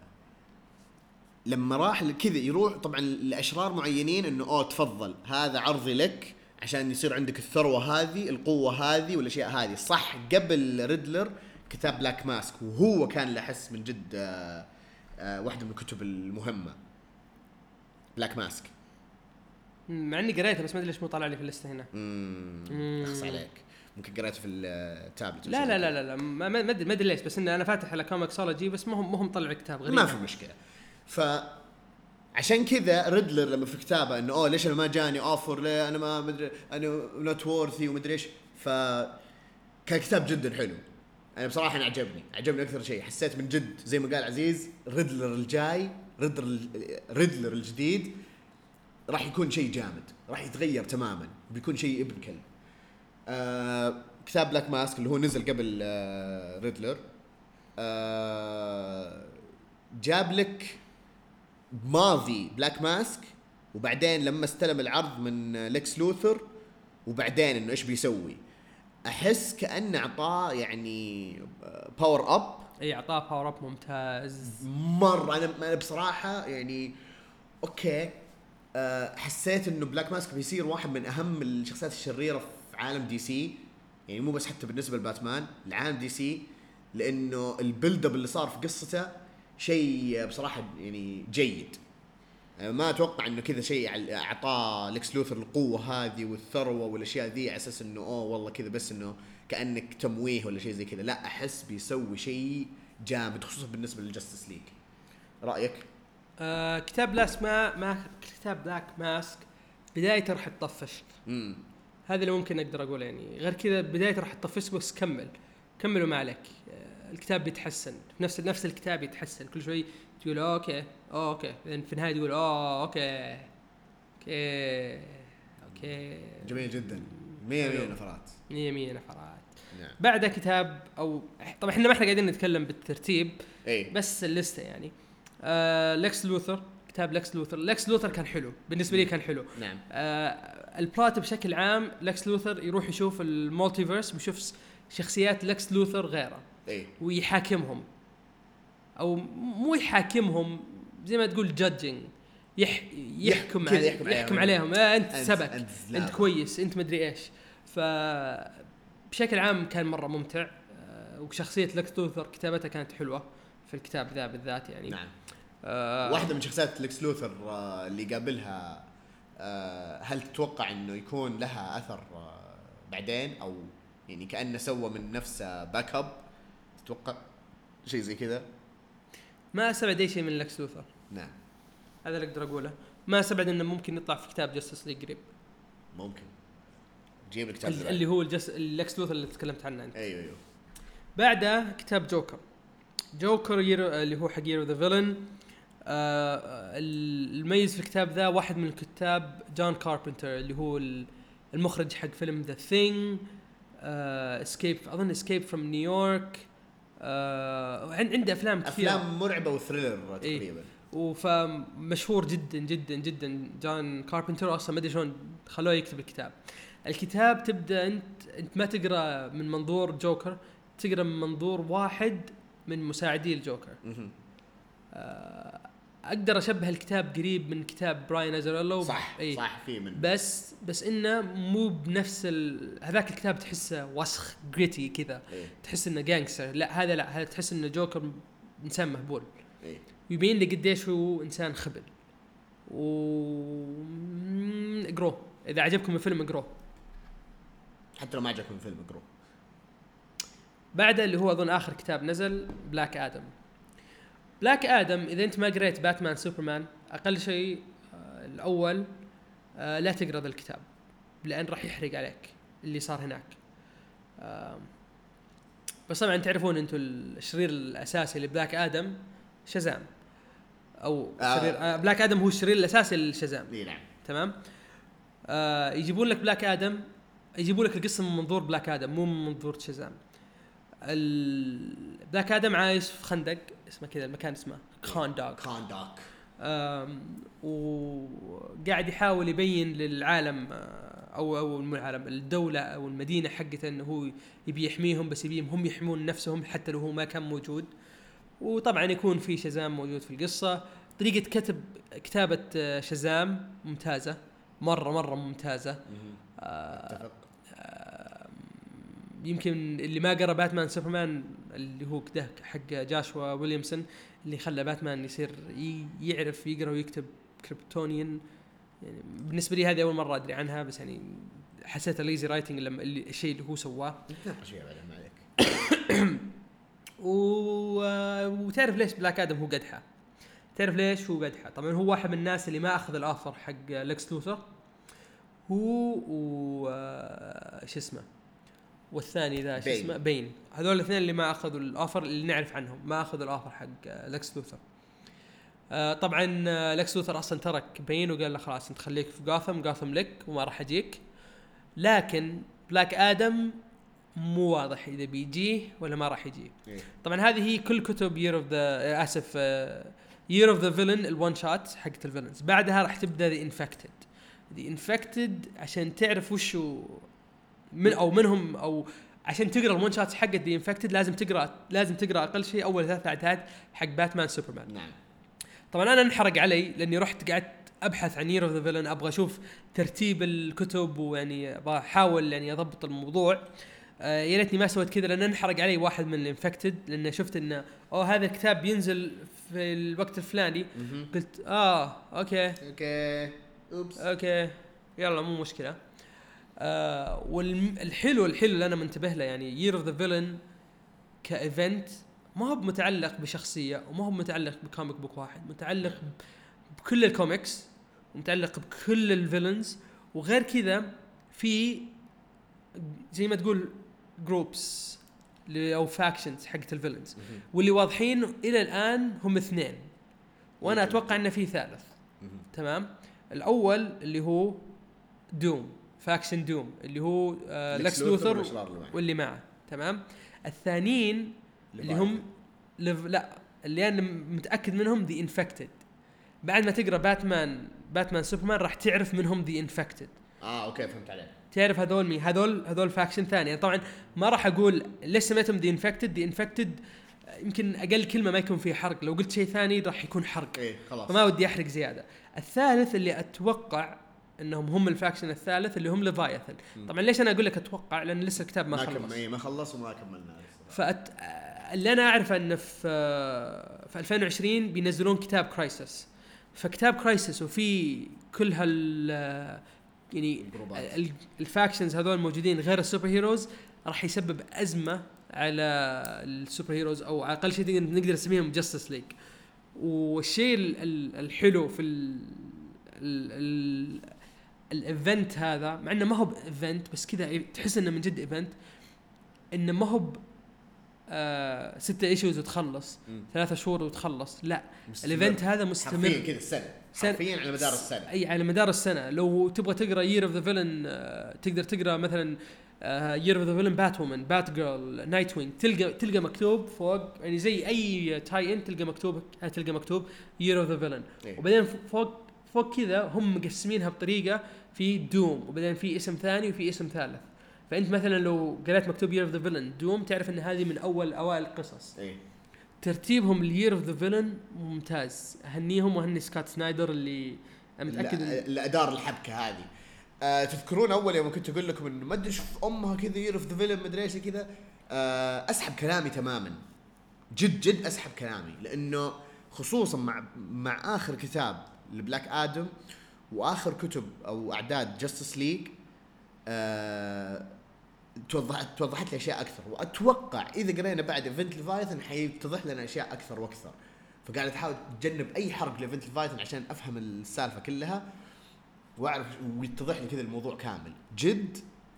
لما راح كذا يروح طبعا لأشرار معينين إنه أوه تفضل هذا عرضي لك عشان يصير عندك الثروة هذه القوة هذه والأشياء هذه. صح قبل ريدلر كتاب بلاك ماسك وهو كان له احس من جد آه آه واحدة من الكتب المهمة. بلاك ماسك مع إني قريته بس ما أدري ليش مو طالع لي في ال list ه هنا. امم مم. اخص عليك. ممكن قريته في التابلت لا لا لا لا, لا ما أدري ما أدري ليش بس إنه أنا فاتح على كوميكسولوجي بس ما هم ما هم طلع كتاب غريب. ما في مشكلة. ف عشان كذا ريدلر لما في كتابه إنه أوه ليش أنا ما جاني offer ليه؟ أنا ما مدري أنا not worthy ومدري إيش. ف كان كتاب جدا حلو. أنا بصراحة أنا عجبني. عجبني أكثر شيء. حسيت من جد زي ما قال عزيز ريدلر الجاي ريدلر ريدلر الجديد راح يكون شيء جامد. راح يتغير تماما. بيكون شيء ابن كلب آه كتاب بلاك ماسك اللي هو نزل قبل آه ريدلر آه جاب لك ماضي بلاك ماسك وبعدين لما استلم العرض من ليكس لوثر وبعدين إنه إيش بيسوي؟ أحس كأنه أعطاه يعني power up إي أعطاه power up ممتاز. مرة أنا أنا بصراحة يعني okay أه حسيت إنه بلاك ماسك بيصير واحد من أهم الشخصيات الشريرة في عالم دي سي يعني مو بس حتى بالنسبة لباتمان العالم دي سي لإنه ال build up اللي صار في قصته شيء بصراحة يعني جيد. ما أتوقع إنه كذا شيء أعطاه لكس لوثر القوة هذه والثروة والأشياء ذي على أساس إنه أوه والله كذا بس إنه كأنك تمويه ولا شيء زي كذا. لا أحس بيسوي شيء جامد خصوصا بالنسبة للجستس ليج رأيك؟ آه كتاب لاس ما ما كتاب بلاك ماسك بدايته راح تطفش. هذا اللي ممكن أقدر أقوله يعني. غير كذا بدايته راح تطفش بس كمل. كمل وما عليك. آه الكتاب بيتحسن. نفس نفس الكتاب يتحسن كل شوي تقول okay okay. بعدين في النهاية تقول اوه okay. okay. okay. جميل جدا. 100 100 حلو. نفرات. 100 100 نفرات. نعم. بعدها كتاب أو طبعا إحنا ما إحنا قاعدين نتكلم بالترتيب اي بس ال list ه يعني. آه لكس لوثر كتاب لكس لوثر. لكس لوثر كان حلو. بالنسبة لي كان حلو. نعم. آه ال plot بشكل عام لكس لوثر يروح يشوف ال multiverse ويشوف شخصيات لكس لوثر غيره. اي ويحاكمهم. أو مو يحاكمهم زي ما تقول judging يح يحكم عل- يحكم يحكم عليهم. عليهم. آه أنت أنت- سبك. أنت انت. أنت كويس. أنت مدري إيش. ف بشكل عام كان مرة ممتع. آه وشخصية لكس لوثر كتابتها كانت حلوة في الكتاب ذا بالذات يعني. نعم. آه واحدة من شخصيات لكس لوثر آه، اللي قابلها آه، هل تتوقع إنه يكون لها أثر آه، بعدين؟ أو يعني كأنه سوى من نفسه backup تتوقع شيء زي كذا؟ ما استبعد أي شيء من لكس لوثر نعم. هذا اللي أقدر أقوله. ما استبعد إنه ممكن يطلع في كتاب جاستس ليج قريب. ممكن. جيب لك كتاب اللي اللي هو الجس... اللكس لوثر اللي تكلمت عنه أنت. أيوه أيوه. بعده كتاب جوكر جوكر year of اللي هو حق year of the villain آه المميز في الكتاب ذا واحد من الكتاب جون كاربنتر اللي هو ال- المخرج حق فيلم ذا ثينج اسكيب أظن اسكيب فروم نيويورك عنده أفلام كثيرة أفلام مرعبة و thriller إيه. تقريبا وفمشهور جدا جدا جدا جون كاربنتر أصلا ما أدري شلون خلوه يكتب الكتاب. الكتاب تبدأ أنت أنت ما تقرأ من منظور جوكر تقرأ من منظور واحد من مساعدي الجوكر. آه، أقدر أشبه الكتاب قريب من كتاب براين ازريلو صح إيه. صح في من بس بس إنه مو بنفس ال... هذاك الكتاب تحسه وسخ gritty كذا. إيه تحس إنه gangster لا هذا لا هذا تحس إنه جوكر إنسان مهبول. إيه يبين لي قديش هو إنسان خبل. و مم، اقروه إذا عجبكم الفيلم اقروه حتى لو ما عجبكم الفيلم اقروه بعده اللي هو أظن آخر كتاب نزل بلاك آدم بلاك آدم إذا أنت ما قريت باتمان سوبرمان أقل شيء آه، الأول آه، لا تقرأ ذا الكتاب لأن راح يحرق عليك اللي صار هناك. بس طبعا تعرفون أنتم الشرير الأساسي ل Black Adam Shazam أو آه. شرير آه Black Adam هو الشرير الأساسي لل Shazam إي نعم. تمام؟ آه يجيبون لك Black Adam يجيبون لك القصة من منظور Black Adam مو من منظور Shazam Black Adam عايش في Kahndaq. اسمه كذا المكان اسمه Kahndaq آم، وقاعد يحاول يبين للعالم آه، أو أو مو العالم الدولة أو المدينة حقته إنه هو يبي يحميهم بس يبيهم هم يحمون نفسهم حتى لو هو ما كان موجود. وطبعا يكون في Shazam موجود في القصة. طريقة كتب كتابة آه، Shazam ممتازة مرة مرة ممتازة. آه، يمكن اللي ما قرأ Batman Superman اللي هو كده حق Joshua Williamson اللي خلى باتمان يصير يعرف يقرأ ويكتب Kryptonian. يعني بالنسبة لي هذه أول مرة أدري عنها بس يعني حسيت lazy writing لما الشيء اللي هو سواه. نتناقش فيها بعدين ما عليك. (coughs) و... وتعرف ليش Black Adam هو قدحة. تعرف ليش هو قدحة؟ طبعا هو واحد من الناس اللي ما أخذ ال offer حق Lex Luthor. هو و شو اسمه؟ والثاني ذا شو Bane. اسمه؟ Bane. هذول الاثنين اللي ما أخذوا ال offer اللي نعرف عنهم. ما أخذوا ال offer حق آه، Lex Luthor. آه، طبعا آه، Lex Luthor أصلا ترك Bane وقال له خلاص أنت خليك في Gotham Gotham لك وما راح اجيك لكن Black Adam مو واضح إذا بيجيه ولا ما راح يجيه إيه. طبعا هذه هي كل كتب Year of the أسف Year of the Villain ال one-shot حقت ال villains بعدها راح تبدأ The Infected The Infected عشان تعرف وشو من أو منهم أو عشان تقرأ ال one-shots حقت The Infected لازم تقرا لازم تقرأ أقل شيء أول ثلاث إعداد حق Batman Superman نعم. طبعا أنا انحرق علي لأني رحت قعدت أبحث عن Year of the Villain أبغى أشوف ترتيب الكتب ويعني أبغى أحاول يعني أضبط الموضوع. آه يا ريتني ما سويت كذا لأن انحرق علي واحد من ال Infected لأن شفت إنه أوه هذا الكتاب بينزل في الوقت الفلاني. قلت آه okay. okay. oops. okay. يلا مو مشكلة. آه والحلو الحلو اللي أنا منتبه له يعني Year of the Villain ك event ما هو متعلق بشخصية وما هو متعلق ب comic book واحد متعلق بكل الكوميكس ومتعلق بكل ال villains وغير كذا في زي ما تقول groups أو factions حقت ال villains واللي واضحين إلى الآن هم اثنين وأنا أتوقع إنه في ثالث. تمام؟ الأول اللي هو Doom faction Doom اللي هو آه Lex Luthor. واللي معه تمام؟ الثانيين اللي هم لا اللي أنا متأكد منهم The Infected بعد ما تقرأ Batman Batman Superman راح تعرف منهم The Infected آه okay فهمت عليك. تعرف هذول مين؟ هذول هذول faction ثاني يعني طبعا ما راح أقول ليش سميتهم The Infected The Infected يمكن أقل كلمة ما يكون فيه حرق. لو قلت شيء ثاني راح يكون حرق. إيه خلاص. فما ودي أحرق زيادة. الثالث اللي أتوقع إنهم هم ال faction الثالث اللي هم Leviathan. طبعا ليش أنا أقول لك أتوقع؟ لأن لسه الكتاب ما, ما خلص. كمل إيه ما خلص وما كملنا. فأت... اللي أنا اعرفه انه في في 2020 بينزلون كتاب Crisis فكتاب Crisis وفي كل هال يعني ال factions هذول موجودين غير ال superheroes راح يسبب أزمة على ال superheroes أو على أقل شيء نقدر- نسميهم Justice League والشيء ال- ال- الحلو في ال ال ال event هذا مع إنه ما هو ب event بس كذا تحس إنه من جد event إنه ما هو آه ستة issues وتخلص. ثلاثة شهور وتخلص لا. ال event هذا حرفيا مستمر كذا السنة سنة. حرفيا على مدار السنة أي على مدار السنة لو تبغى تقرأ Year of the Villain تقدر تقرأ مثلا Year of the Villain Batwoman Batgirl Nightwing تلقى تلقى مكتوب فوق يعني زي أي tie-in تلقى مكتوب تلقى مكتوب Year of the Villain إيه. وبعدين فوق فوق كذا هم مقسمينها بطريقة في Doom وبعدين في اسم ثاني وفي اسم ثالث. فأنت مثلا لو قريت مكتوب Year of the Villain Doom تعرف إن هذه من أول أوائل القصص. إيه ترتيبهم ال Year of the Villain ممتاز. أهنيهم وأهني Scott Snyder اللي أنا متأكد اللي ادار الحبكة هذه. آه تذكرون أول يوم كنت أقول لكم انه ما أدري في أمها كذا Year of the Villain ما أدري إيش كذا. آه أسحب كلامي تماما. جد جد أسحب كلامي. لأنه خصوصا مع مع آخر كتاب ل Black Adam وآخر كتب أو أعداد Justice League توضحت توضحت لي أشياء أكثر. وأتوقع إذا قرينا بعد Event Leviathan حيتضح لنا أشياء أكثر وأكثر. فقاعد تحاول تجنب أي حرق ل Event Leviathan عشان أفهم السالفة كلها وأعرف ويتضح لي كذا الموضوع كامل. جد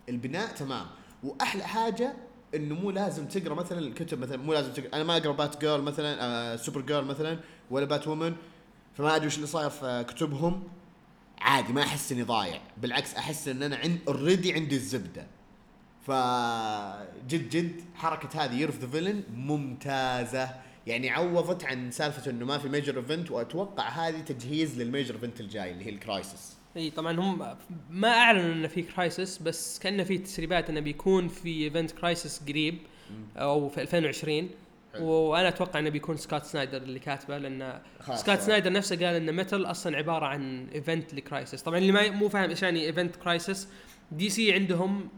البناء تمام. وأحلى حاجة إنه مو لازم تقرأ مثلا الكتب مثلا مو لازم تقرأ أنا ما أقرأ Batgirl مثلا آه Supergirl مثلا ولا Batwoman فما أدري وش اللي صاير في كتبهم. عادي ما أحس إني ضايع. بالعكس أحس إن أنا عند already عندي الزبدة. فجد جد حركة هذه Year of the Villain ممتازة. يعني عوضت عن سالفة إنه ما في major event وأتوقع هذه تجهيز لل major event الجاي اللي هي ال Crisis إي طبعا هم ما أعلنوا إنه في crisis بس كأنه في تسريبات إنه بيكون في event crisis قريب أو في 2020 حلو. وأنا أتوقع إنه بيكون سكوت سنايدر اللي كاتبه لأن. سكوت سنايدر نفسه قال إن Metal أصلا عبارة عن event ل crisis طبعا اللي ما مو فاهم إيش يعني event crisis DC عندهم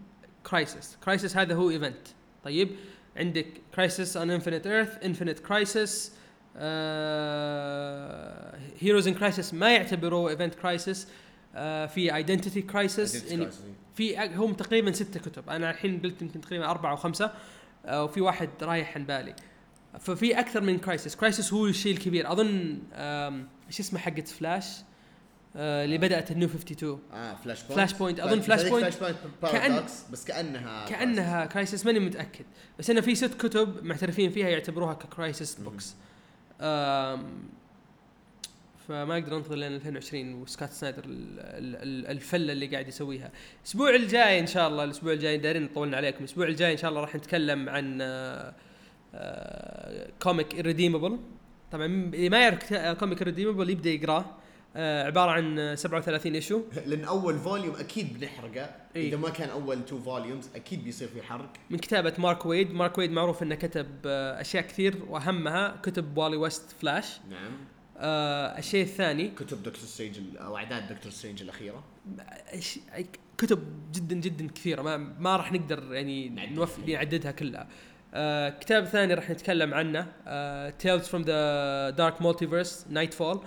crisis crisis هذا هو event. طيب عندك Crisis on Infinite Earths Infinite Crisis Heroes in Crisis ما يعتبروه event crisis في Identity Crisis يعني في هم تقريبا ستة كتب. أنا الحين قلت يمكن تقريبا أربعة أو خمسة آه، وفي واحد رايح عن بالي. ففي أكثر من crisis crisis هو الشيء الكبير. أظن إيش اسمه حقت فلاش آه، اللي بدأت ال New 52 آه Flashpoint Flashpoint. أظن Flashpoint Flashpoint كأن- بس كأنها كأنها crisis ماني متأكد. بس انه في ست كتب معترفين فيها يعتبروها ك crisis مم. books فما أقدر أنتظر لين 2020 وسكوت سنايدر ال- ال- ال- الفلة اللي قاعد يسويها. الأسبوع الجاي إن شاء الله الأسبوع الجاي دايرين طولنا عليكم. الأسبوع الجاي إن شاء الله راح نتكلم عن آه، آه، comic Irredeemable. طبعا اللي ما يعرف comic Irredeemable يبدأ يقراه آه، عبارة عن 37 issue لأن أول volume أكيد بنحرقه. إيه. إذا ما كان أول two volumes أكيد بيصير في حرق. من كتابة مارك ويد. مارك ويد معروف إنه كتب آه، أشياء كثير وأهمها. كتب والي ويست فلاش نعم. آه الشيء الثاني. كتب دكتور سترينج أو أعداد دكتور سترينج الأخيرة. كتب جدا جدا كثيرة. ما ما راح نقدر يعني نعددها كلها. آه كتاب ثاني راح نتكلم عنه آه Tales from the Dark Multiverse Knightfall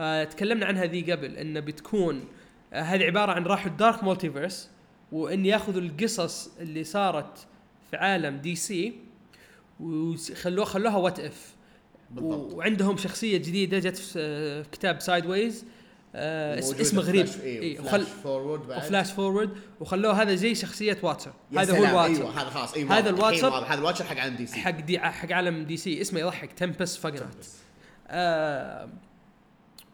آه تكلمنا عنها ذي قبل انه بتكون آه هذه عبارة عن راحوا ال Dark Multiverse وإن ياخذوا القصص اللي صارت في عالم DC وخلوها خلوها وات اف بالضبط. وعندهم شخصية جديدة جت في آه، في كتاب سايد ويز آه اس- موجودة اسمه في غريب. فلاش- إيه إيه فلاش وخل فورورد بعد. وفلاش فورورد. وخلوه هذا زي شخصية واتسر. هذا هو الواتسر. أيوه هذا خلاص أيوه هذا واضح، هذا الواتشر حق عالم دي سي. حق دي حق عالم دي سي. اسمه يضحك. تمبس فاجنات آه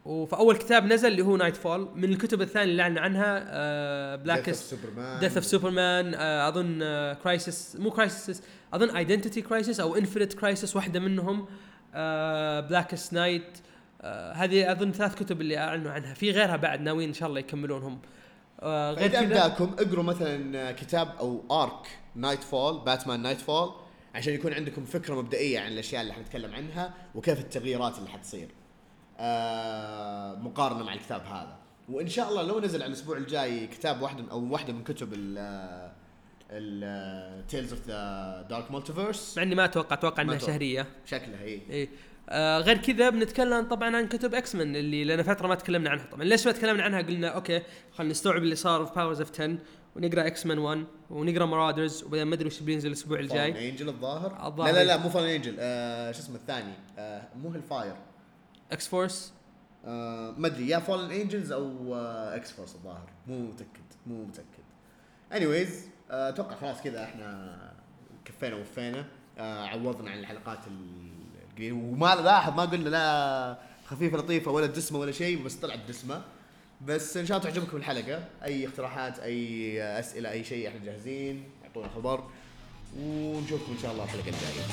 وفي اول كتاب نزل اللي هو نايت فول من الكتب الثانية اللي أعلن عنها آه بلاكست سوبرمان ديث اوف سوبرمان أظن crisis مو crisis أظن Identity Crisis أو Infinite Crisis واحدة منهم. Blackest Night هذه أظن ثلاث كتب اللي أعلنوا عنها. في غيرها بعد ناويين إن شاء الله يكملونهم. آه غير كذا ابداكم اقروا مثلا كتاب أو arc Knightfall باتمان Knightfall عشان يكون عندكم فكرة مبدئية عن الأشياء اللي حنتكلم عنها وكيف التغييرات اللي حتصير. آه مقارنة مع الكتاب هذا. وإن شاء الله لو نزل على الأسبوع الجاي كتاب واحد أو واحدة من كتب ال ال Tales of the Dark Multiverse مع إني ما أتوقع أتوقع إنها. شهرية. شكلها هي إيه. آه غير كذا بنتكلم طبعا عن كتب X-Men اللي لنا فترة ما تكلمنا عنها. طبعا ليش ما تكلمنا عنها؟ قلنا أوكي خلينا نستوعب اللي صار في Powers of 10 ونقرأ X-Men 1 ونقرأ Marauders وبعدين ما أدري وش بينزل الأسبوع الجاي. Angel الظاهر؟ الظاهر. لا لا. لا مو Fallen Angel. آه شو اسمه الثاني؟ آه مو Hellfire X-Force آه ما أدري يا Fallen Angels أو آه X-Force الظاهر. مو متأكد مو متأكد. انيويز آه، أتوقع خلاص كذا إحنا كفينا ووفينا. آه عوضنا عن الحلقات ال- القليله وما لاحظ ما قلنا لا خفيفه لطيفه ولا دسمة ولا شيء بس طلعت دسمة. بس إن شاء الله تعجبكم الحلقة. أي اقتراحات أي أسئلة أي شيء إحنا جاهزين اعطونا خبر. ونشوفكم إن شاء الله الحلقة الجاية.